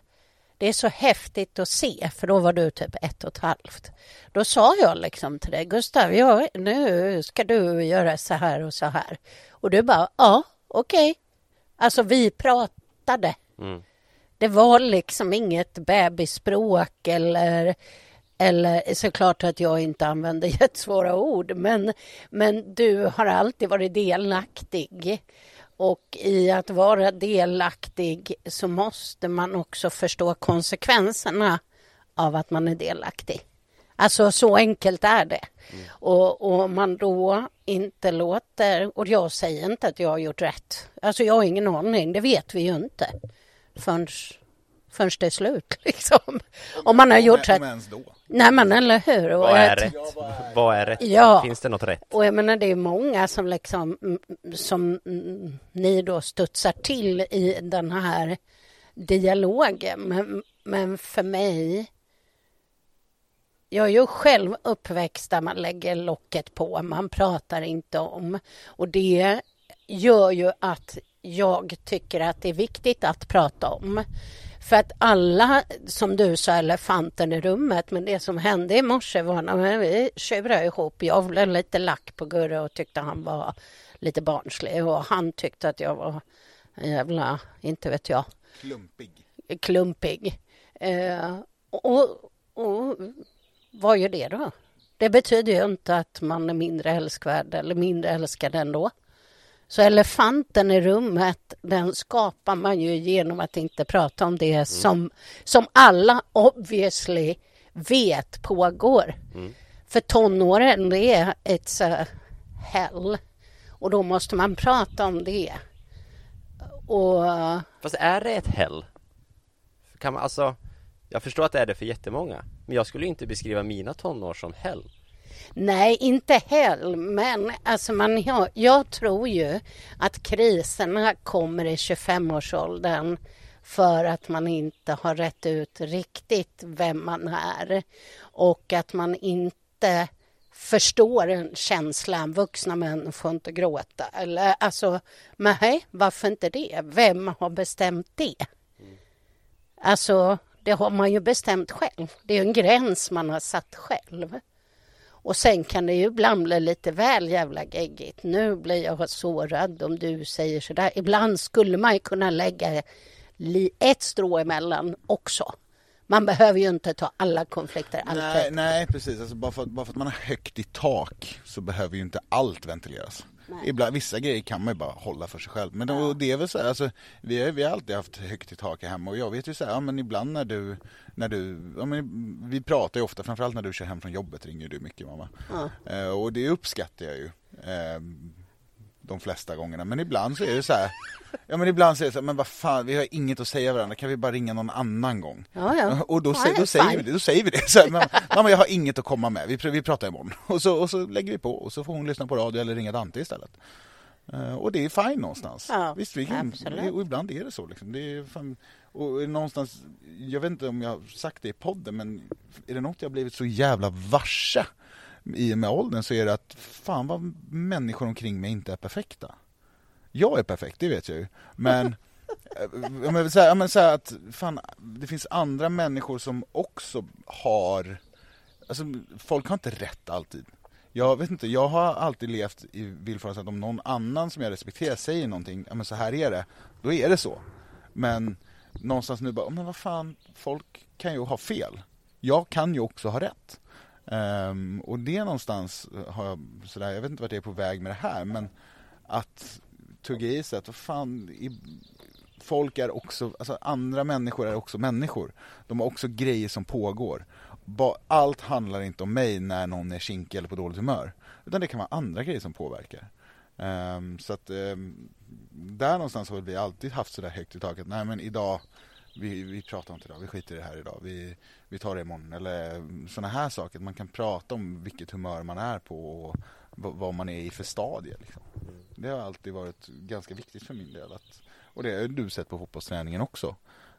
Det är så häftigt att se, för då var du typ ett och ett halvt. Då sa jag liksom till dig, Gustav, ja, nu ska du göra så här och så här. Och du bara, ja, okej. Okay. Alltså vi pratade. Mm. Det var liksom inget bebisspråk eller eller såklart att jag inte använder [LAUGHS] jättesvåra ord, men, men du har alltid varit delaktig. Och i att vara delaktig så måste man också förstå konsekvenserna av att man är delaktig. Alltså så enkelt är det. Mm. Och, och man då inte låter, och jag säger inte att jag har gjort rätt. Alltså jag har ingen aning, det vet vi ju inte förrän, förrän det är slut. [LAUGHS] Liksom. Om man har gjort rätt. Nej men eller hur. Och vad är rätt? Vad är rätt? Ja. Finns det något rätt? Och jag menar det är många som liksom som ni då studsar till i den här dialogen. Men, men för mig jag är ju själv uppväxt där man lägger locket på, man pratar inte om. Och det gör ju att jag tycker att det är viktigt att prata om. För att alla, som du sa, elefanten i rummet, men det som hände i morse var när vi tjurade ihop. Jag blev lite lack på Gurra och tyckte han var lite barnslig och han tyckte att jag var en jävla, inte vet jag. Klumpig. Klumpig. Eh, och, och vad gör det då? Det betyder ju inte att man är mindre älskvärd eller mindre älskad ändå. Så elefanten i rummet, den skapar man ju genom att inte prata om det mm. som, som alla obviously vet pågår. Mm. För tonåren, det är ett hell. Och då måste man prata om det. Och... Fast är det ett hell? Kan man alltså... Jag förstår att det är det för jättemånga. Men jag skulle inte beskriva mina tonår som hell. Nej, inte heller, men alltså man, jag, jag tror ju att kriserna kommer i 25-årsåldern för att man inte har rätt ut riktigt vem man är och att man inte förstår en känslan. Vuxna män får inte gråta. Eller alltså, nej, varför inte det? Vem har bestämt det? Alltså, det har man ju bestämt själv. Det är en gräns man har satt själv. Och sen kan det ju ibland bli lite väl jävla geggigt. Nu blir jag sårad om du säger sådär. Ibland skulle man ju kunna lägga ett strå emellan också. Man behöver ju inte ta alla konflikter alltid. Nej, nej precis. Alltså, bara, för, bara för att man har högt i tak så behöver ju inte allt ventileras. Ibland, vissa grejer kan man ju bara hålla för sig själv. Men ja. det är väl så här, alltså, vi, har, vi har alltid haft högt i tak hemma och jag vet ju så här, ja, men ibland när du, när du ja, men vi pratar ju ofta, framförallt när du kör hem från jobbet ringer du mycket mamma. Ja. Eh, och det uppskattar jag ju. Eh, de flesta gångerna. Men ibland så är det så här, ja men ibland så är det så här, men vad fan, vi har inget att säga varandra, kan vi bara ringa någon annan gång? Ja, ja. Och då, ja, då, säger vi det, då säger vi det. Så här, mamma jag har inget att komma med, vi, vi pratar imorgon. [LAUGHS] Och så, och så lägger vi på och så får hon lyssna på radio eller ringa Dante istället. Uh, och det är fine någonstans. Ja, Visst, vi kan, och ibland är det så. Liksom. Det är fan, och någonstans, jag vet inte om jag har sagt det i podden, men är det något jag blivit så jävla varse i och med åldern så är det att fan vad människor omkring mig inte är perfekta. Jag är perfekt, det vet jag ju. Men [LAUGHS] vill säga, jag vill säga att fan, det finns andra människor som också har... Alltså, folk har inte rätt alltid. Jag vet inte, jag har alltid levt i villfarelsen att om någon annan som jag respekterar säger någonting, ja men så här är det, då är det så. Men någonstans nu bara, men vad fan, folk kan ju ha fel jag kan ju också ha rätt. Um, och det någonstans har jag sådär, jag vet inte vart jag är på väg med det här men att tugga i sig att vad fan, i, folk är också, alltså andra människor är också människor. De har också grejer som pågår. Ba, allt handlar inte om mig när någon är kinkig eller på dåligt humör. Utan det kan vara andra grejer som påverkar. Um, så att um, där någonstans har vi alltid haft sådär högt i taket. Nej men idag, vi, vi pratar inte idag, vi skiter i det här idag. Vi, vi tar det imorgon. Eller sådana här saker. Man kan prata om vilket humör man är på och vad man är i för stadie. Liksom. Det har alltid varit ganska viktigt för min del. Att, och det har du sett på fotbollsträningen också.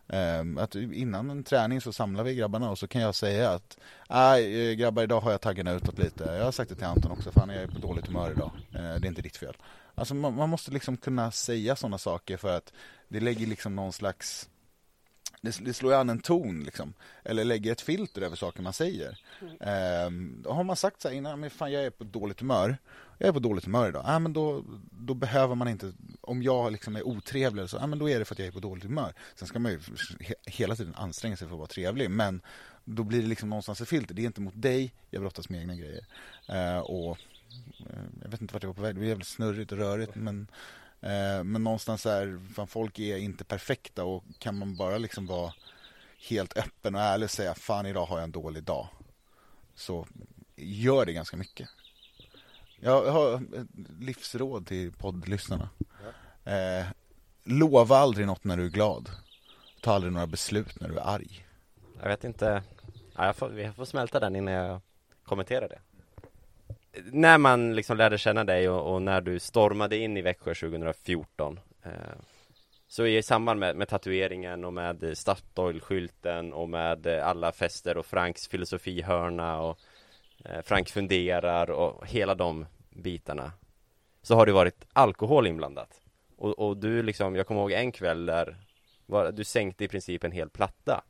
Um, att innan en träning så samlar vi grabbarna och så kan jag säga att Nej grabbar idag har jag taggarna utåt lite. Jag har sagt det till Anton också, fan jag är på dåligt humör idag. Uh, det är inte ditt fel. Alltså man, man måste liksom kunna säga sådana saker för att det lägger liksom någon slags det, det slår an en ton liksom. Eller lägger ett filter över saker man säger. Mm. Eh, har man sagt så här innan, men fan jag är på dåligt humör. Jag är på dåligt humör idag. Ah, men då, då behöver man inte, om jag liksom är otrevlig så, ah, men då är det för att jag är på dåligt humör. Sen ska man ju he hela tiden anstränga sig för att vara trevlig. Men då blir det liksom någonstans ett filter. Det är inte mot dig, jag brottas med egna grejer. Eh, och eh, jag vet inte vart jag var på väg, det blir jävligt snurrigt och rörigt men men någonstans är, fan, folk är inte perfekta och kan man bara liksom vara helt öppen och ärlig och säga fan idag har jag en dålig dag. Så gör det ganska mycket. Jag har ett livsråd till poddlyssnarna. Ja. Eh, lova aldrig något när du är glad. Ta aldrig några beslut när du är arg. Jag vet inte. Ja, jag får, vi får smälta den innan jag kommenterar det när man liksom lärde känna dig och, och, när du stormade in i Växjö 2014 eh, Så i samband med, med tatueringen och med Statoil-skylten och med alla fester och Franks filosofihörna och eh, Frank funderar och hela de bitarna Så har det varit alkohol inblandat. Och, och du liksom, jag kommer ihåg en kväll där var, Du sänkte i princip en hel platta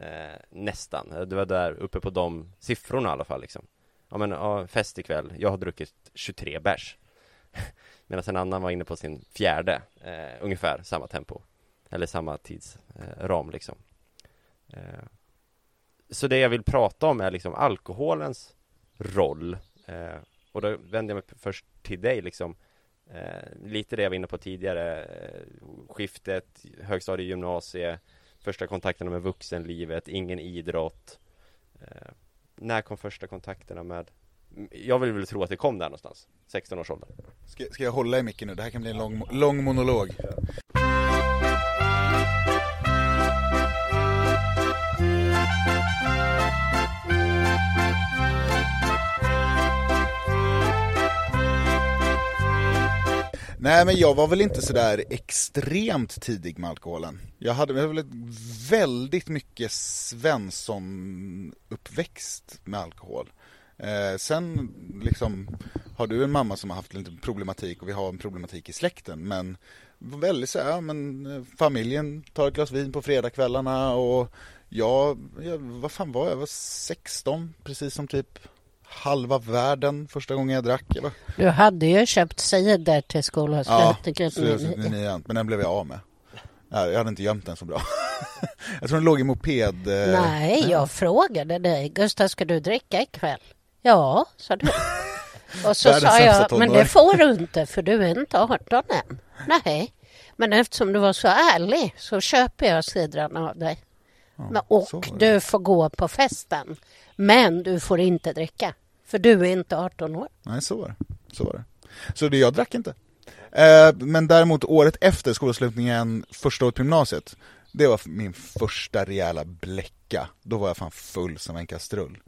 eh, Nästan, du var där uppe på de siffrorna i alla fall liksom ja men ja, fest ikväll, jag har druckit 23 bärs. [LAUGHS] Medan en annan var inne på sin fjärde, eh, ungefär samma tempo. Eller samma tidsram eh, liksom. Eh, Så det jag vill prata om är liksom alkoholens roll. Eh, Och då vänder jag mig först till dig liksom. Eh, Lite det jag var inne på tidigare eh, Skiftet, högstadie, gymnasie Första kontakterna med vuxenlivet, ingen idrott. Eh, när kom första kontakterna med Jag vill väl tro att det kom där någonstans 16 års ålder ska, ska jag hålla i micken nu? Det här kan bli en lång, lång monolog Nej men jag var väl inte sådär extremt tidig med alkoholen. Jag hade väl väldigt mycket Svensson-uppväxt med alkohol. Eh, sen liksom har du en mamma som har haft lite problematik och vi har en problematik i släkten men väldigt så här, men eh, familjen tar ett glas vin på fredagskvällarna och jag, jag, vad fan var jag, jag var 16 precis som typ halva världen första gången jag drack. Eller? Du hade ju köpt cider till skolavslutningen. Ja, men den blev jag av med. Jag hade inte gömt den så bra. [LAUGHS] jag tror den låg i moped. Eh, Nej, jag frågade dig. Gustav, ska du dricka ikväll? Ja, sa du. [LAUGHS] Och så sa jag, men det får du inte för du är inte 18 än. Nej, men eftersom du var så ärlig så köper jag cidrarna av dig. Ja, och du får gå på festen. Men du får inte dricka. För du är inte 18 år. Nej, så var det. Så, var det. så det, jag drack inte. Eh, men däremot året efter skolavslutningen, första året på gymnasiet, det var min första rejäla bläcka. Då var jag fan full som en kastrull.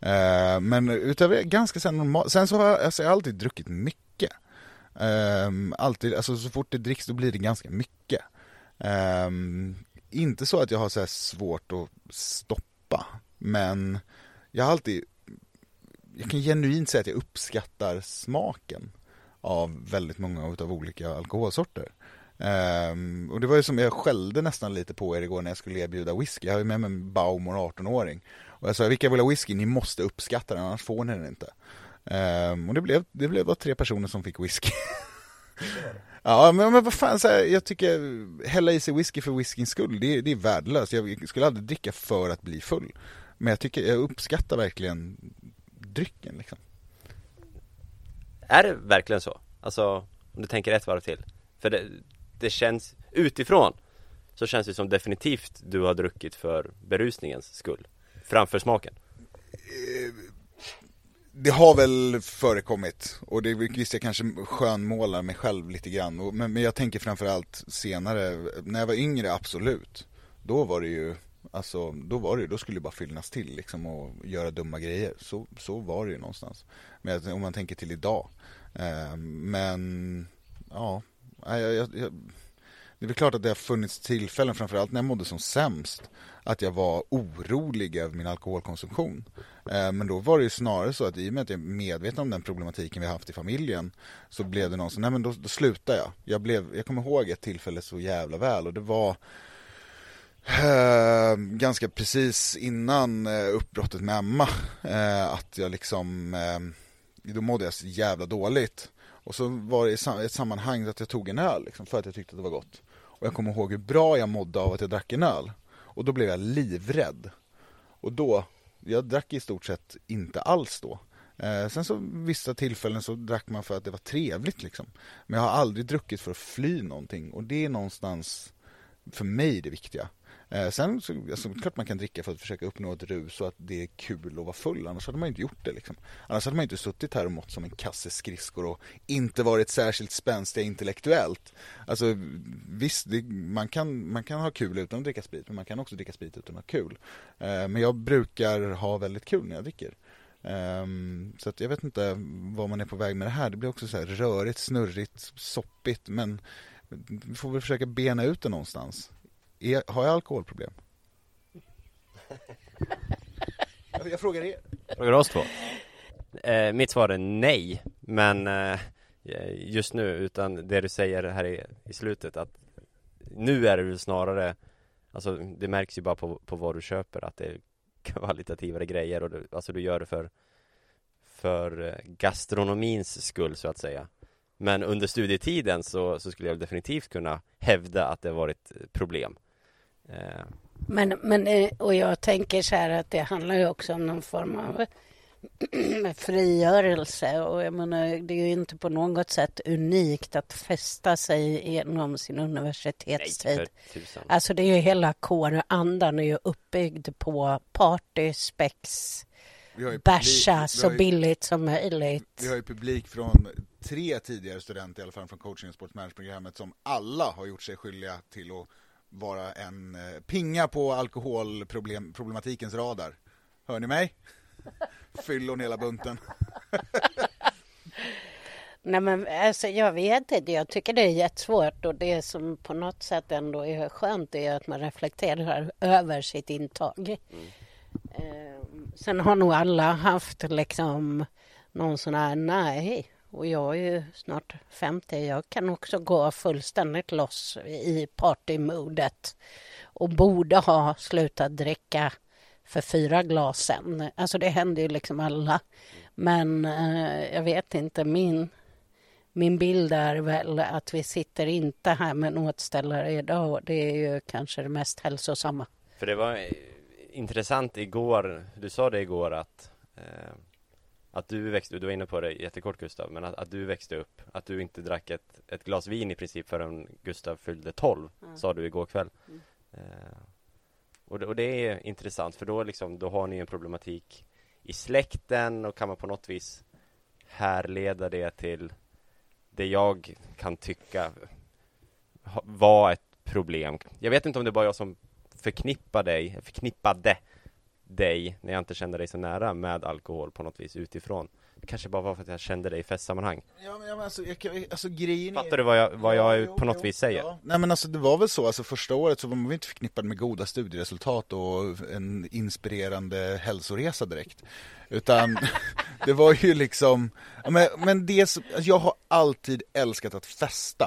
Eh, men utöver det, ganska sen normalt. Sen så har jag, alltså, jag har alltid druckit mycket. Eh, alltid, alltså så fort det dricks då blir det ganska mycket. Eh, inte så att jag har så svårt att stoppa, men jag har alltid, jag kan genuint säga att jag uppskattar smaken av väldigt många av olika alkoholsorter. Um, och det var ju som jag skällde nästan lite på er igår när jag skulle erbjuda whisky. Jag har ju med mig en Baumor 18-åring. Och jag sa, vilka vill ha whisky? Ni måste uppskatta den, annars får ni den inte. Um, och det blev, det blev bara tre personer som fick whisky. [LAUGHS] ja, men, men vad fan, så här, jag tycker hälla i sig whisky för whiskyns skull, det, det är värdelöst. Jag skulle aldrig dricka för att bli full. Men jag tycker, jag uppskattar verkligen drycken liksom. Är det verkligen så? Alltså, om du tänker ett varv till. För det, det känns, utifrån Så känns det som definitivt du har druckit för berusningens skull. Framför smaken. Det har väl förekommit. Och det visst jag kanske skönmålar mig själv lite grann. Men, men jag tänker framförallt senare, när jag var yngre absolut. Då var det ju Alltså då var det ju, då skulle det bara fyllnas till liksom och göra dumma grejer. Så, så var det ju någonstans. Men om man tänker till idag. Eh, men ja, jag, jag, jag, det är väl klart att det har funnits tillfällen, framförallt när jag mådde som sämst, att jag var orolig över min alkoholkonsumtion. Eh, men då var det ju snarare så att i och med att jag är medveten om den problematiken vi haft i familjen så blev det någon som, nej men då, då slutar jag. Jag, blev, jag kommer ihåg ett tillfälle så jävla väl och det var Eh, ganska precis innan eh, uppbrottet med Emma. Eh, att jag liksom, då mådde jag så jävla dåligt. Och så var det i ett sammanhang att jag tog en öl liksom, för att jag tyckte att det var gott. Och jag kommer ihåg hur bra jag mådde av att jag drack en öl. Och då blev jag livrädd. Och då, jag drack i stort sett inte alls då. sen så vissa tillfällen så drack man för att det var trevligt liksom. Men jag har aldrig druckit för att fly någonting. Och det är någonstans för mig det viktiga. Eh, sen så, alltså, klart man kan dricka för att försöka uppnå ett rus och att det är kul att vara full. Annars hade man inte gjort det liksom. Annars hade man inte suttit här och mått som en kasse skridskor och inte varit särskilt spänstiga intellektuellt. Alltså visst, det, man, kan, man kan ha kul utan att dricka sprit, men man kan också dricka sprit utan att ha kul. Eh, men jag brukar ha väldigt kul när jag dricker. Um, så att jag vet inte var man är på väg med det här. Det blir också så här rörigt, snurrigt, soppigt. Men vi får väl försöka bena ut det någonstans. Är, har jag alkoholproblem? [LAUGHS] jag frågar er. Frågar oss två? Eh, mitt svar är nej, men eh, just nu, utan det du säger här i, i slutet att nu är det väl snarare Alltså det märks ju bara på, på vad du köper att det är kvalitativare grejer och du, alltså du gör det för För eh, gastronomins skull så att säga Men under studietiden så, så skulle jag definitivt kunna hävda att det varit problem Eh. Men, men, eh, och jag tänker så här att det handlar ju också om någon form av [CLEARS THROAT] frigörelse och jag menar, det är ju inte på något sätt unikt att fästa sig genom sin universitetstid. Nej, alltså det är ju hela kårandan är ju uppbyggd på party, spex, bärsa så ju, billigt som möjligt. Vi har ju publik från tre tidigare studenter i alla fall från coaching och sportsmanagement-programmet som alla har gjort sig skyldiga till att vara en eh, pinga på alkoholproblematikens radar. Hör ni mig? [LAUGHS] Fyllon hela bunten. [LAUGHS] Nej men alltså jag vet inte, jag tycker det är jättesvårt och det som på något sätt ändå är skönt är att man reflekterar över sitt intag. Mm. Eh, sen har nog alla haft liksom någon sån här, nej, och jag är ju snart 50. Jag kan också gå fullständigt loss i partymodet och borde ha slutat dricka för fyra glas sen. Alltså det händer ju liksom alla. Men eh, jag vet inte, min, min bild är väl att vi sitter inte här med en återställare idag och det är ju kanske det mest hälsosamma. För det var eh, intressant igår, du sa det igår att eh att du växte, du var inne på det jättekort Gustav, men att, att du växte upp, att du inte drack ett, ett glas vin i princip förrän Gustav fyllde 12, mm. sa du igår kväll. Mm. Eh, och, det, och det är intressant för då liksom, då har ni en problematik i släkten och kan man på något vis härleda det till det jag kan tycka var ett problem. Jag vet inte om det bara jag som förknippar dig, förknippade dig, när jag inte kände dig så nära, med alkohol på något vis utifrån. Det kanske bara var för att jag kände dig i festsammanhang. Ja men, alltså, jag, alltså grejen Fattar du vad jag, vad jag ja, på något jo, vis säger? Ja. Nej men alltså det var väl så, alltså första året så var man inte förknippad med goda studieresultat och en inspirerande hälsoresa direkt. Utan [LAUGHS] det var ju liksom, men, men det, alltså, jag har alltid älskat att festa.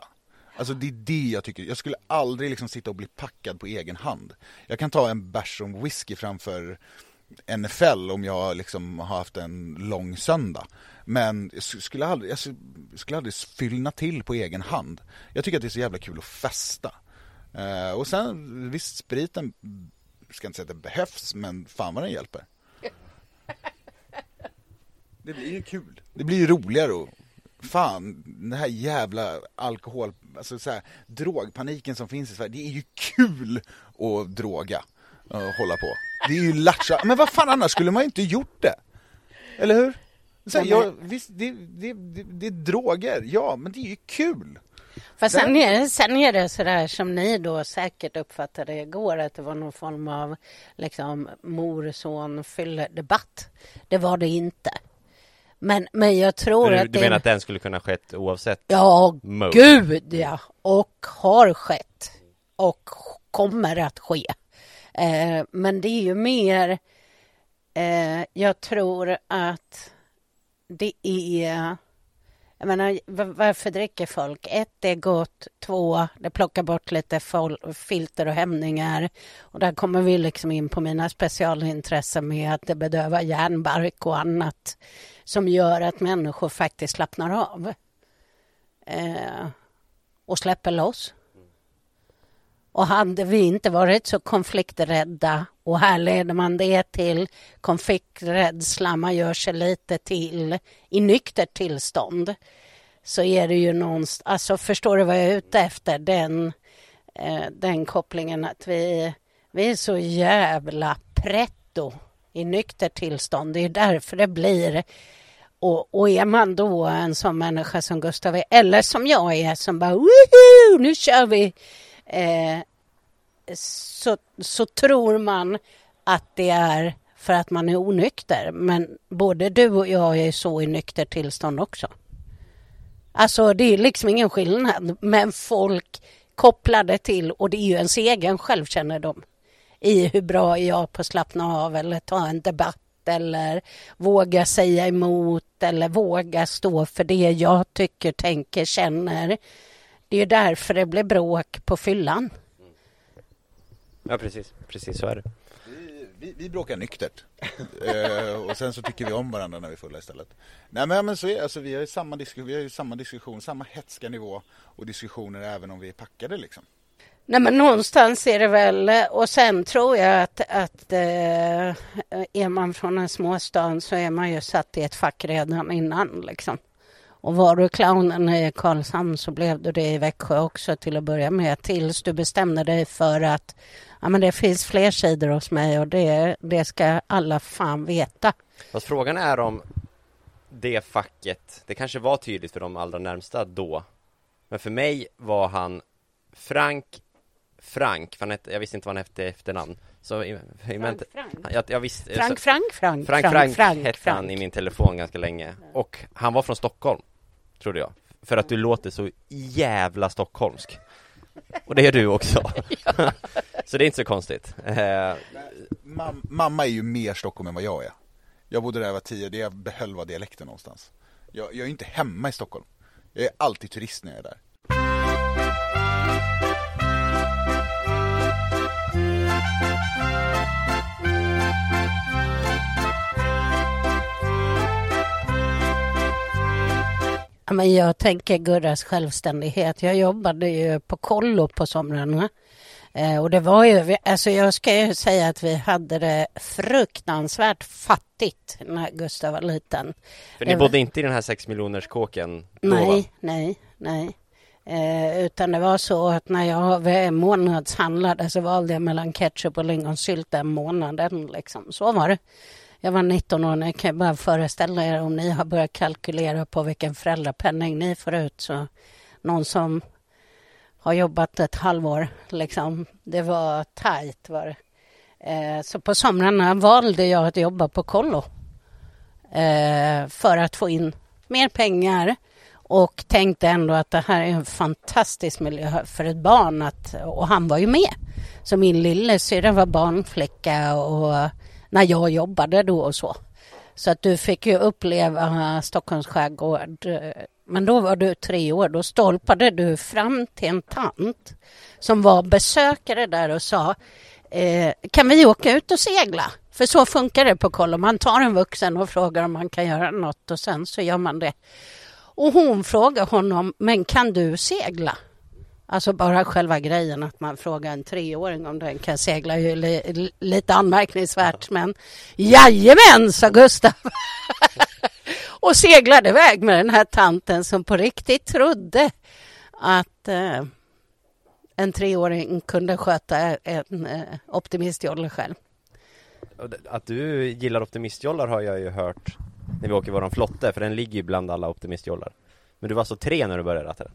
Alltså det är det jag tycker, jag skulle aldrig liksom sitta och bli packad på egen hand. Jag kan ta en bärs om whisky framför NFL om jag liksom har haft en lång söndag. Men jag skulle aldrig, jag skulle aldrig fyllna till på egen hand. Jag tycker att det är så jävla kul att festa. Uh, och sen visst, spriten ska inte säga att det behövs, men fan vad den hjälper. [LAUGHS] Det blir ju kul. Det blir ju roligare och fan, den här jävla alkohol, alltså så här, drogpaniken som finns i Sverige, det är ju kul att droga och hålla på. Det är ju latcha, men vad fan annars skulle man inte gjort det? Eller hur? Så här, jag, visst, det, det, det, det är droger, ja, men det är ju kul. För sen är, det, sen är det sådär som ni då säkert uppfattade igår att det var någon form av liksom mor-son debatt. Det var det inte. Men, men jag tror du, att Du menar att den skulle kunna skett oavsett? Ja, mode? gud ja. Och har skett. Och kommer att ske. Eh, men det är ju mer... Eh, jag tror att det är... Jag menar, varför dricker folk? Ett, det är gott. Två, det plockar bort lite filter och hämningar. Och där kommer vi liksom in på mina specialintressen med att det bedövar järnbark och annat som gör att människor faktiskt slappnar av eh, och släpper loss. Och hade vi inte varit så konflikträdda och här leder man det till konflikträdsla, man gör sig lite till i nyktert tillstånd så är det ju någonstans, alltså förstår du vad jag är ute efter? Den, eh, den kopplingen att vi, vi är så jävla pretto i nyktert tillstånd. Det är därför det blir och, och är man då en sån människa som Gustav är, eller som jag är som bara Woohoo, nu kör vi eh, så, så tror man att det är för att man är onykter. Men både du och jag är så i nykter tillstånd också. Alltså det är liksom ingen skillnad. Men folk kopplar det till, och det är ju ens egen självkännedom i hur bra är jag på att slappna av eller ta en debatt eller våga säga emot eller våga stå för det jag tycker, tänker, känner. Det är därför det blir bråk på fyllan. Ja precis, precis så är det. Vi, vi, vi bråkar nyktert. uh, [LAUGHS] och sen så tycker vi om varandra när vi är fulla istället. Nej men, men så är alltså, vi har ju samma diskussion, vi har ju samma diskussion, samma hetska nivå och diskussioner även om vi är packade liksom. Nej men någonstans är det väl och sen tror jag att, att eh, är man från en småstad så är man ju satt i ett fack redan innan liksom. Och var du clownen i Karlshamn så blev du det i Växjö också till att börja med tills du bestämde dig för att ja, men det finns fler sidor hos mig och det, det ska alla fan veta. Fast frågan är om det facket, det kanske var tydligt för de allra närmsta då men för mig var han Frank Frank, för hette, jag visste inte vad han hette efternamn. Så, Frank, Frank. Jag, jag visste, Frank, Frank, Frank, Frank, Frank, Frank hette Frank. han i min telefon ganska länge. Och han var från Stockholm Trodde jag. För att du låter så jävla stockholmsk. Och det är du också. [LAUGHS] [LAUGHS] Så det är inte så konstigt. Eh, Mam Mamma är ju mer Stockholm än vad jag är. Jag bodde där jag var tio, det jag behöll var dialekten någonstans. Jag, jag är inte hemma i Stockholm. Jag är alltid turist när jag är där men jag tänker Gurras självständighet. Jag jobbade ju på kollo på somrarna. Eh, och det var ju, alltså jag ska ju säga att vi hade det fruktansvärt fattigt när Gustav var liten. För ni bodde inte i den här sex miljoners kåken då, Nej, va? nej, nej. Eh, utan det var så att när jag månadshandlade så valde jag mellan ketchup och lingonsylt den månaden. Liksom. Så var det. Jag var 19 år, ni kan bara föreställa er om ni har börjat kalkylera på vilken föräldrapenning ni får ut. Så någon som har jobbat ett halvår, liksom, det var tajt var det. Eh, så på somrarna valde jag att jobba på kollo eh, för att få in mer pengar och tänkte ändå att det här är en fantastisk miljö för ett barn att, och han var ju med. Så min lillasyrra var barnflicka och när jag jobbade då och så. Så att du fick ju uppleva Stockholms skärgård. Eh, men då var du tre år. Då stolpade du fram till en tant som var besökare där och sa eh, kan vi åka ut och segla? För så funkar det på kollo. Man tar en vuxen och frågar om man kan göra något och sen så gör man det. Och hon frågar honom, men kan du segla? Alltså bara själva grejen att man frågar en treåring om den kan segla är ju li, lite anmärkningsvärt. Men jajamän, sa Gustav. [LAUGHS] och seglade iväg med den här tanten som på riktigt trodde att eh, en treåring kunde sköta en eh, optimistjolle själv. Att du gillar optimistjollar har jag ju hört när vi åker våran flotte, för den ligger ju bland alla optimistjollar. Men du var alltså tre när du började ratta den?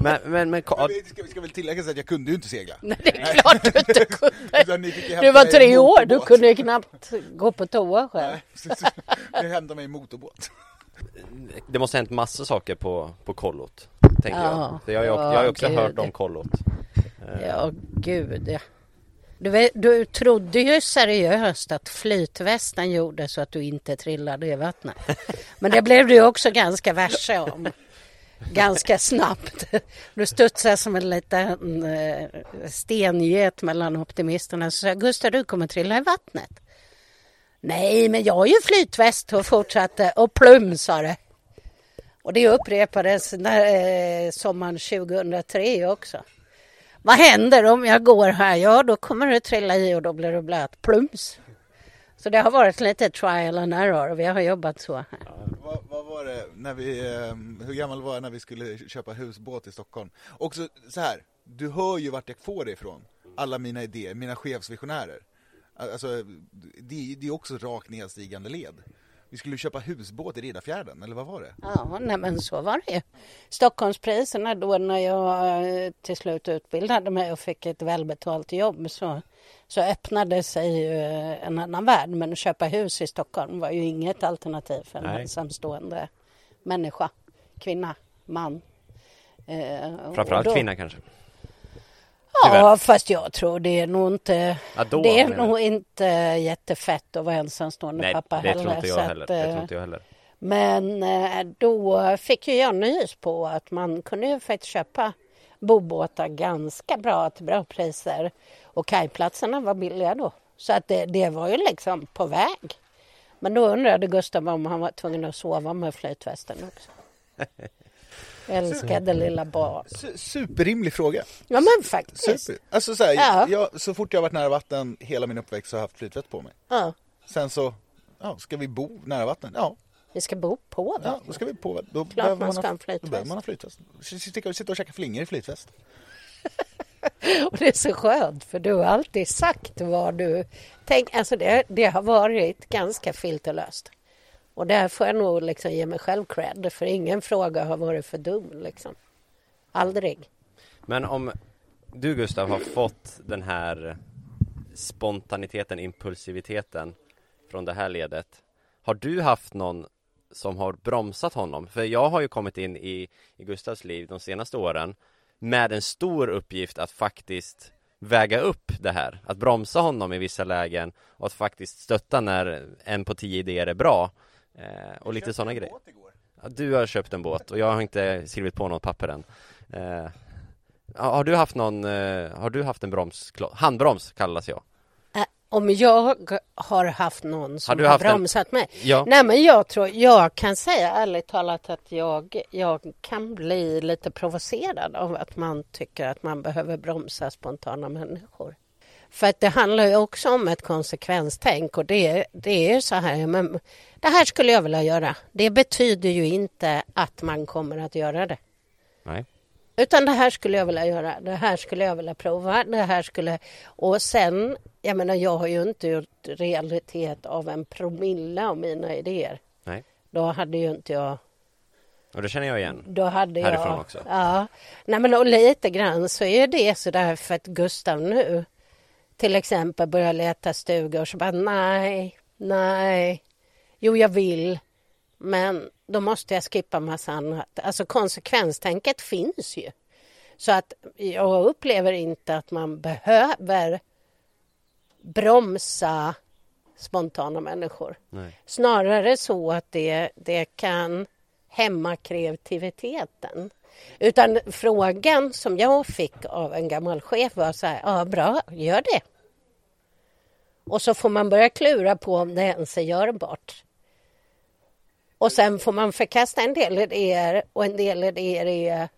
Men, men, men, men vi ska, ska väl tillägga att jag kunde ju inte segla. Nej, det är klart du inte [LAUGHS] kunde. du var tre år, du kunde ju knappt gå på toa själv. Nej, hämtade mig i motorbåt. [LAUGHS] Det måste ha hänt massa saker på, på kollot, tänker ja, jag. Jag, jag, jag har också gud. hört om kollot. Ja, gud ja. Du, vet, du trodde ju seriöst att flytvästen gjorde så att du inte trillade i vattnet. Men det blev du också ganska varse om. Ganska snabbt. Du studsade som en liten eh, stenget mellan optimisterna. Så sa Gustav, du kommer trilla i vattnet. Nej, men jag har ju flytväst och fortsatte och plum sa det. Och det upprepades när, eh, sommaren 2003 också. Vad händer om jag går här? Ja, då kommer du trilla i och då blir du blöt. Plums. Så det har varit lite trial and error och vi har jobbat så. Här. Ja, vad, var det när vi, eh, hur gammal var jag när vi skulle köpa husbåt i Stockholm? Och så här, du hör ju vart jag får det ifrån. Alla mina idéer, mina chefsvisionärer. Alltså, det, det är också rakt nedstigande led. Vi skulle köpa husbåt i Riddarfjärden, eller vad var det? Ja, nej men så var det ju. Stockholmspriserna då när jag eh, till slut utbildade mig och fick ett välbetalt jobb så, så öppnade sig eh, en annan värld. Men att köpa hus i Stockholm var ju inget alternativ för en nej. ensamstående människa, kvinna, man. Eh, Framförallt då, kvinna kanske? Ja, fast jag tror det är nog inte ja, då, Det är nog inte jättefett att vara ensamstående Nej, pappa det heller. Tror inte jag heller. Att, det tror inte jag heller. Men eh, då fick ju jag nys på att man kunde ju faktiskt köpa bobåtar ganska bra till bra priser. Och kajplatserna var billiga då. Så att det, det var ju liksom på väg. Men då undrade Gustav om han var tvungen att sova med flytvästen också. [LAUGHS] Älskade lilla barn. Superrimlig fråga. Ja men faktiskt. Super. Alltså så, här, ja. jag, så fort jag varit nära vatten hela min uppväxt så har jag haft flytväst på mig. Ja. Sen så, ja, ska vi bo nära vatten? Ja. Vi ska bo på vatten? Ja, då ska vi på vatten. Då Klart man ska ha en flytväst. Då behöver man ha flytväst. Sitta och käka flingor i flytväst. [LAUGHS] och det är så skönt för du har alltid sagt vad du tänker. Alltså det, det har varit ganska filterlöst. Och där får jag nog liksom ge mig själv cred, för ingen fråga har varit för dum. Liksom. Aldrig. Men om du Gustav har fått den här spontaniteten, impulsiviteten från det här ledet. Har du haft någon som har bromsat honom? För jag har ju kommit in i, i Gustavs liv de senaste åren med en stor uppgift att faktiskt väga upp det här. Att bromsa honom i vissa lägen och att faktiskt stötta när en på tio idéer är bra. Eh, och lite sådana grejer. Ja, du har köpt en båt och jag har inte skrivit på något papper än. Eh, har du haft någon, eh, har du haft en broms, handbroms kallas jag. Om jag har haft någon som har, har bromsat en... mig? Ja. Nej men jag tror, jag kan säga ärligt talat att jag, jag kan bli lite provocerad av att man tycker att man behöver bromsa spontana människor. För att det handlar ju också om ett konsekvenstänk och det, det är så här, men det här skulle jag vilja göra. Det betyder ju inte att man kommer att göra det. Nej. Utan det här skulle jag vilja göra, det här skulle jag vilja prova, det här skulle... Och sen, jag menar jag har ju inte gjort realitet av en promille av mina idéer. Nej. Då hade ju inte jag och det känner jag igen. Då hade Härifrån jag, också. Ja. Nej men och lite grann så är det så där för att Gustav nu till exempel börjar leta stugor så bara nej, nej, jo jag vill, men då måste jag skippa massa annat. Alltså konsekvenstänket finns ju. Så att jag upplever inte att man behöver bromsa spontana människor. Nej. Snarare så att det, det kan hämma kreativiteten. Utan frågan som jag fick av en gammal chef var så här, ja bra, gör det. Och så får man börja klura på om det ens är görbart. Och sen får man förkasta en del idéer och en del idéer är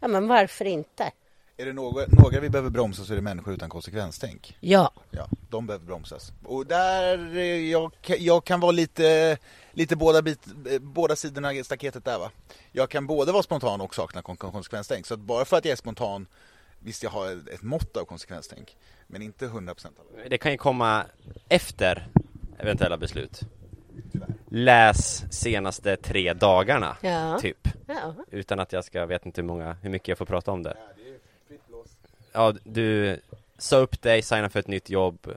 Ja, men varför inte? Är det några, några vi behöver bromsa så är det människor utan konsekvenstänk. Ja. Ja, de behöver bromsas. Och där, eh, jag, jag kan vara lite, lite båda, bit, eh, båda sidorna i staketet där va. Jag kan både vara spontan och sakna kon- konsekvenstänk. Så att bara för att jag är spontan, visst jag har ett, mått av konsekvenstänk. Men inte 100% av det. Det kan ju komma efter eventuella beslut. Läs senaste tre dagarna, Ja. typ. ja. Utan att jag ska, vet inte hur många, hur mycket jag får prata om det. Ja, du sa upp dig, signade för ett nytt jobb,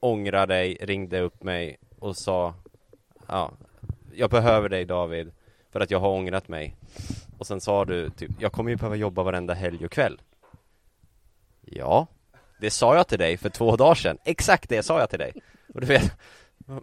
ångrar dig, ringde upp mig och sa Ja, jag behöver dig David, för att jag har ångrat mig. Och sen sa du typ, jag kommer ju behöva jobba varenda helg och kväll. Ja, det sa jag till dig för två dagar sedan. Exakt det sa jag till dig. Och du vet,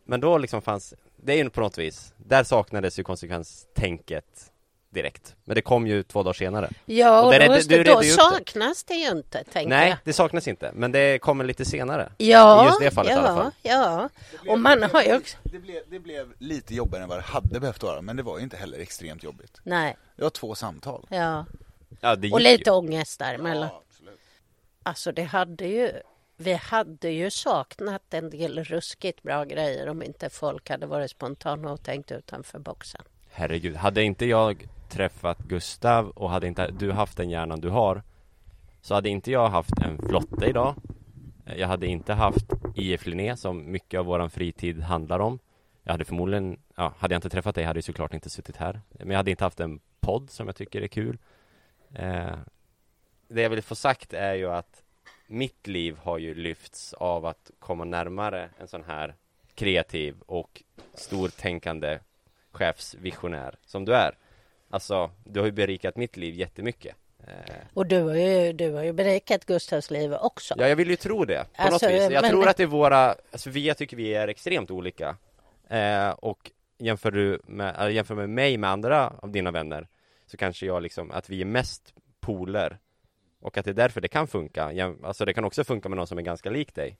men då liksom fanns, det är ju på något vis, där saknades ju konsekvenstänket direkt. Men det kom ju två dagar senare. Ja, Och och det då, du då ju saknas det ju inte, tänker Nej, jag. det saknas inte, men det kommer lite senare. Ja, I just det fallet ja, i alla fall. Ja, och man har ju också... Det blev, det blev lite jobbigare än vad det hade behövt vara. Men det var ju inte heller extremt jobbigt. Nej, Det var två samtal. ja. Ja, Och ju. lite ångest däremellan. Ja, absolut. Alltså det hade ju... Vi hade ju saknat en del ruskigt bra grejer om inte folk hade varit spontana och tänkt utanför boxen. Herregud, hade inte jag träffat Gustav och hade inte du haft den hjärnan du har Så hade inte jag haft en flotte idag. Jag hade inte haft IF Linné som mycket av våran fritid handlar om. Jag hade förmodligen, ja, hade jag inte träffat dig hade jag såklart inte suttit här. Men jag hade inte haft en podd som jag tycker är kul. Eh, Det jag vill få sagt är ju att mitt liv har ju lyfts av att komma närmare en sån här kreativ och stortänkande chefsvisionär som du är. Alltså, du har ju berikat mitt liv jättemycket. Eh, Och du har ju, du har ju berikat Gustavs liv också. ja, jag vill ju tro det på Alltså, något vis. Jag men- tror att det är våra, alltså vi, jag tycker vi är extremt olika. Eh, och jämför du med, jämför med mig med andra av dina vänner så kanske jag liksom, att vi är mest poler. Och att det är därför det kan funka. Alltså det kan också funka med någon som är ganska lik dig.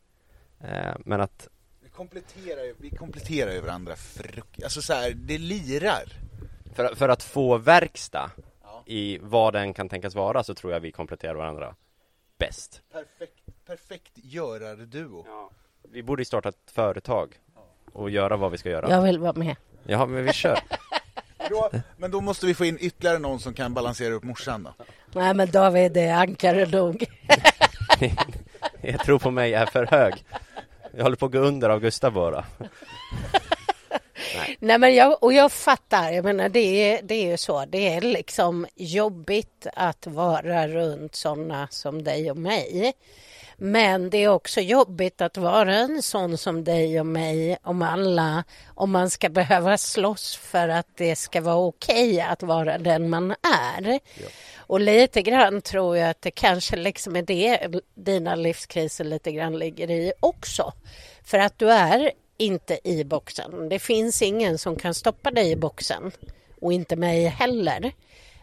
Eh, men att Vi kompletterar ju, vi kompletterar ju varandra fruk- Alltså så här, det lirar. För, för att få verkstad Ja. i vad den kan tänkas vara så tror jag vi kompletterar varandra bäst. Perfekt, perfekt görarduo. Vi borde starta ett företag och göra vad vi ska göra. Jag vill vara med. Ja, men vi kör. [LAUGHS] Då, men då måste vi få in ytterligare någon som kan balansera upp morsan då. Nej men David, är ankare nog. [LAUGHS] jag tror på mig är för hög. Jag håller på att gå under av Gustav bara. [LAUGHS] Nej men jag, och jag fattar, jag menar det är, det är ju så, det är liksom jobbigt att vara runt sådana som dig och mig. Men det är också jobbigt att vara en sån som dig och mig om alla, om man ska behöva slåss för att det ska vara okej att vara den man är. Och lite grann tror jag att det kanske liksom är det dina livskriser lite grann ligger i också. För att du är inte i boxen. Det finns ingen som kan stoppa dig i boxen och inte mig heller.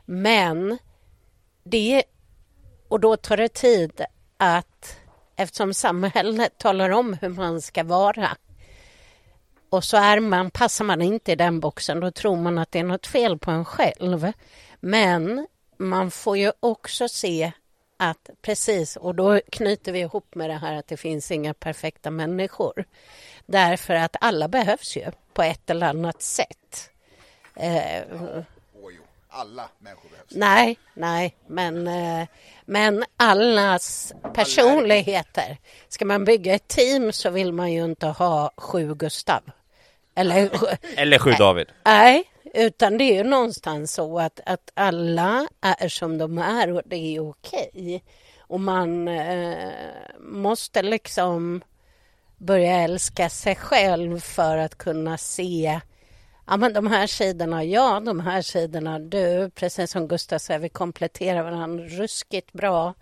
Men det och då tar det tid att eftersom samhället talar om hur man ska vara och så är man, passar man inte i den boxen då tror man att det är något fel på en själv. Men man får ju också se att precis, och då knyter vi ihop med det här att det finns inga perfekta människor. Därför att alla behövs ju på ett eller annat sätt. Eh, alla människor behövs. nej, nej, men, eh, men allas personligheter. Ska man bygga ett team så vill man ju inte ha sju Gustav. Eller [LAUGHS] Eller sju David. Nej, utan det är ju någonstans så att, att alla är som de är och det är okej. Och man eh, måste liksom börja älska sig själv för att kunna se Ja, men de här sidorna, ja, de här sidorna, du, precis som Gustav säger, vi kompletterar varandra ruskigt bra.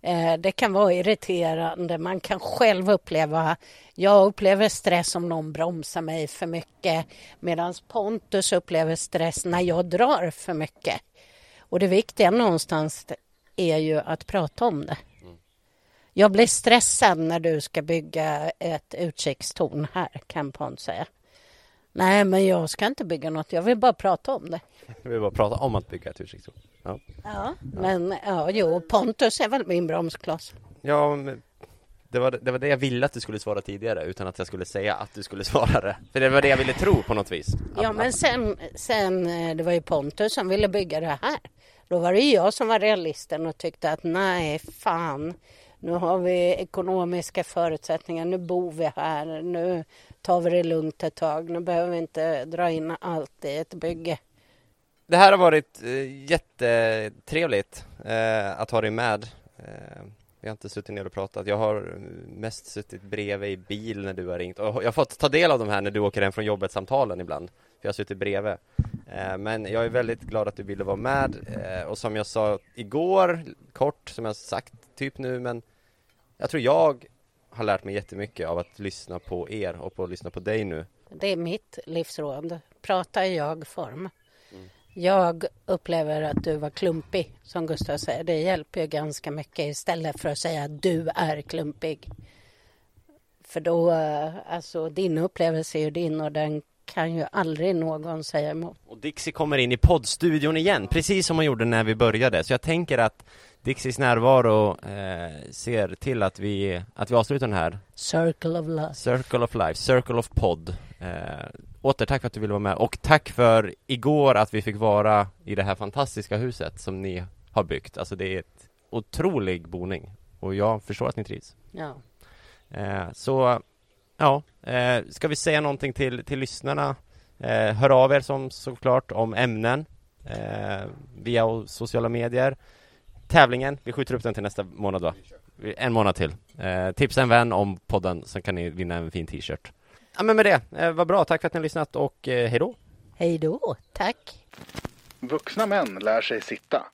Eh, det kan vara irriterande, man kan själv uppleva, jag upplever stress om någon bromsar mig för mycket medan Pontus upplever stress när jag drar för mycket. Och det viktiga någonstans är ju att prata om det. Jag blir stressad när du ska bygga ett utkikstorn här, kan Pontus säga. Nej, men jag ska inte bygga något. Jag vill bara prata om det. [LAUGHS] Vi vill bara prata om att bygga ett utsiktstorn. Ja. Ja, men ja, jo, Pontus är väl min bromskloss. Ja, men det var, det var det jag ville att du skulle svara tidigare utan att jag skulle säga att du skulle [LAUGHS] svara det. För det var det jag ville tro på något vis. Ja, men sen, sen eh, det var ju Pontus som ville bygga det här. Då var det jag som var realisten och tyckte att nej, fan, nu har vi ekonomiska förutsättningar, nu bor vi här, nu tar vi det lugnt ett tag, nu behöver vi inte dra in allt i ett bygge. Det här har varit eh, jättetrevligt eh, att ha dig med. Eh, vi har inte suttit ner och pratat. Jag har mest suttit bredvid i bil när du har ringt och jag har fått ta del av de här när du åker hem från jobbet samtalen ibland. För jag har suttit bredvid. Eh, men jag är väldigt glad att du ville vara med eh, och som jag sa igår, kort, som jag sagt typ nu, men jag tror jag har lärt mig jättemycket av att lyssna på er och på att lyssna på dig nu. Det är mitt livsråd. Prata i jag-form. Jag upplever att du var klumpig, som Gustav säger. Det hjälper ju ganska mycket istället för att säga att du är klumpig. För då, eh, alltså din upplevelse är ju din och den kan ju aldrig någon säga emot. Och Dixie kommer in i poddstudion igen, precis som hon gjorde när vi började. Så jag tänker att Dixies närvaro eh, ser till att vi, att vi avslutar den här Circle of love. Circle of Life, Circle of Pod. Eh, åter tack för att du ville vara med och tack för igår att vi fick vara i det här fantastiska huset som ni har byggt. Alltså det är ett otrolig boning och jag förstår att ni trivs. Ja. Eh, så ja, eh, ska vi säga någonting till, till lyssnarna? Eh, hör av er som såklart om ämnen eh, via sociala medier. Tävlingen, vi skjuter upp den till nästa månad va? En månad till. Eh, tipsa en vän om podden så kan ni vinna en fin t-shirt. Ja men med det, eh, vad bra, tack för att ni har lyssnat och eh, hej då! Hej då, tack. Vuxna män lär sig sitta.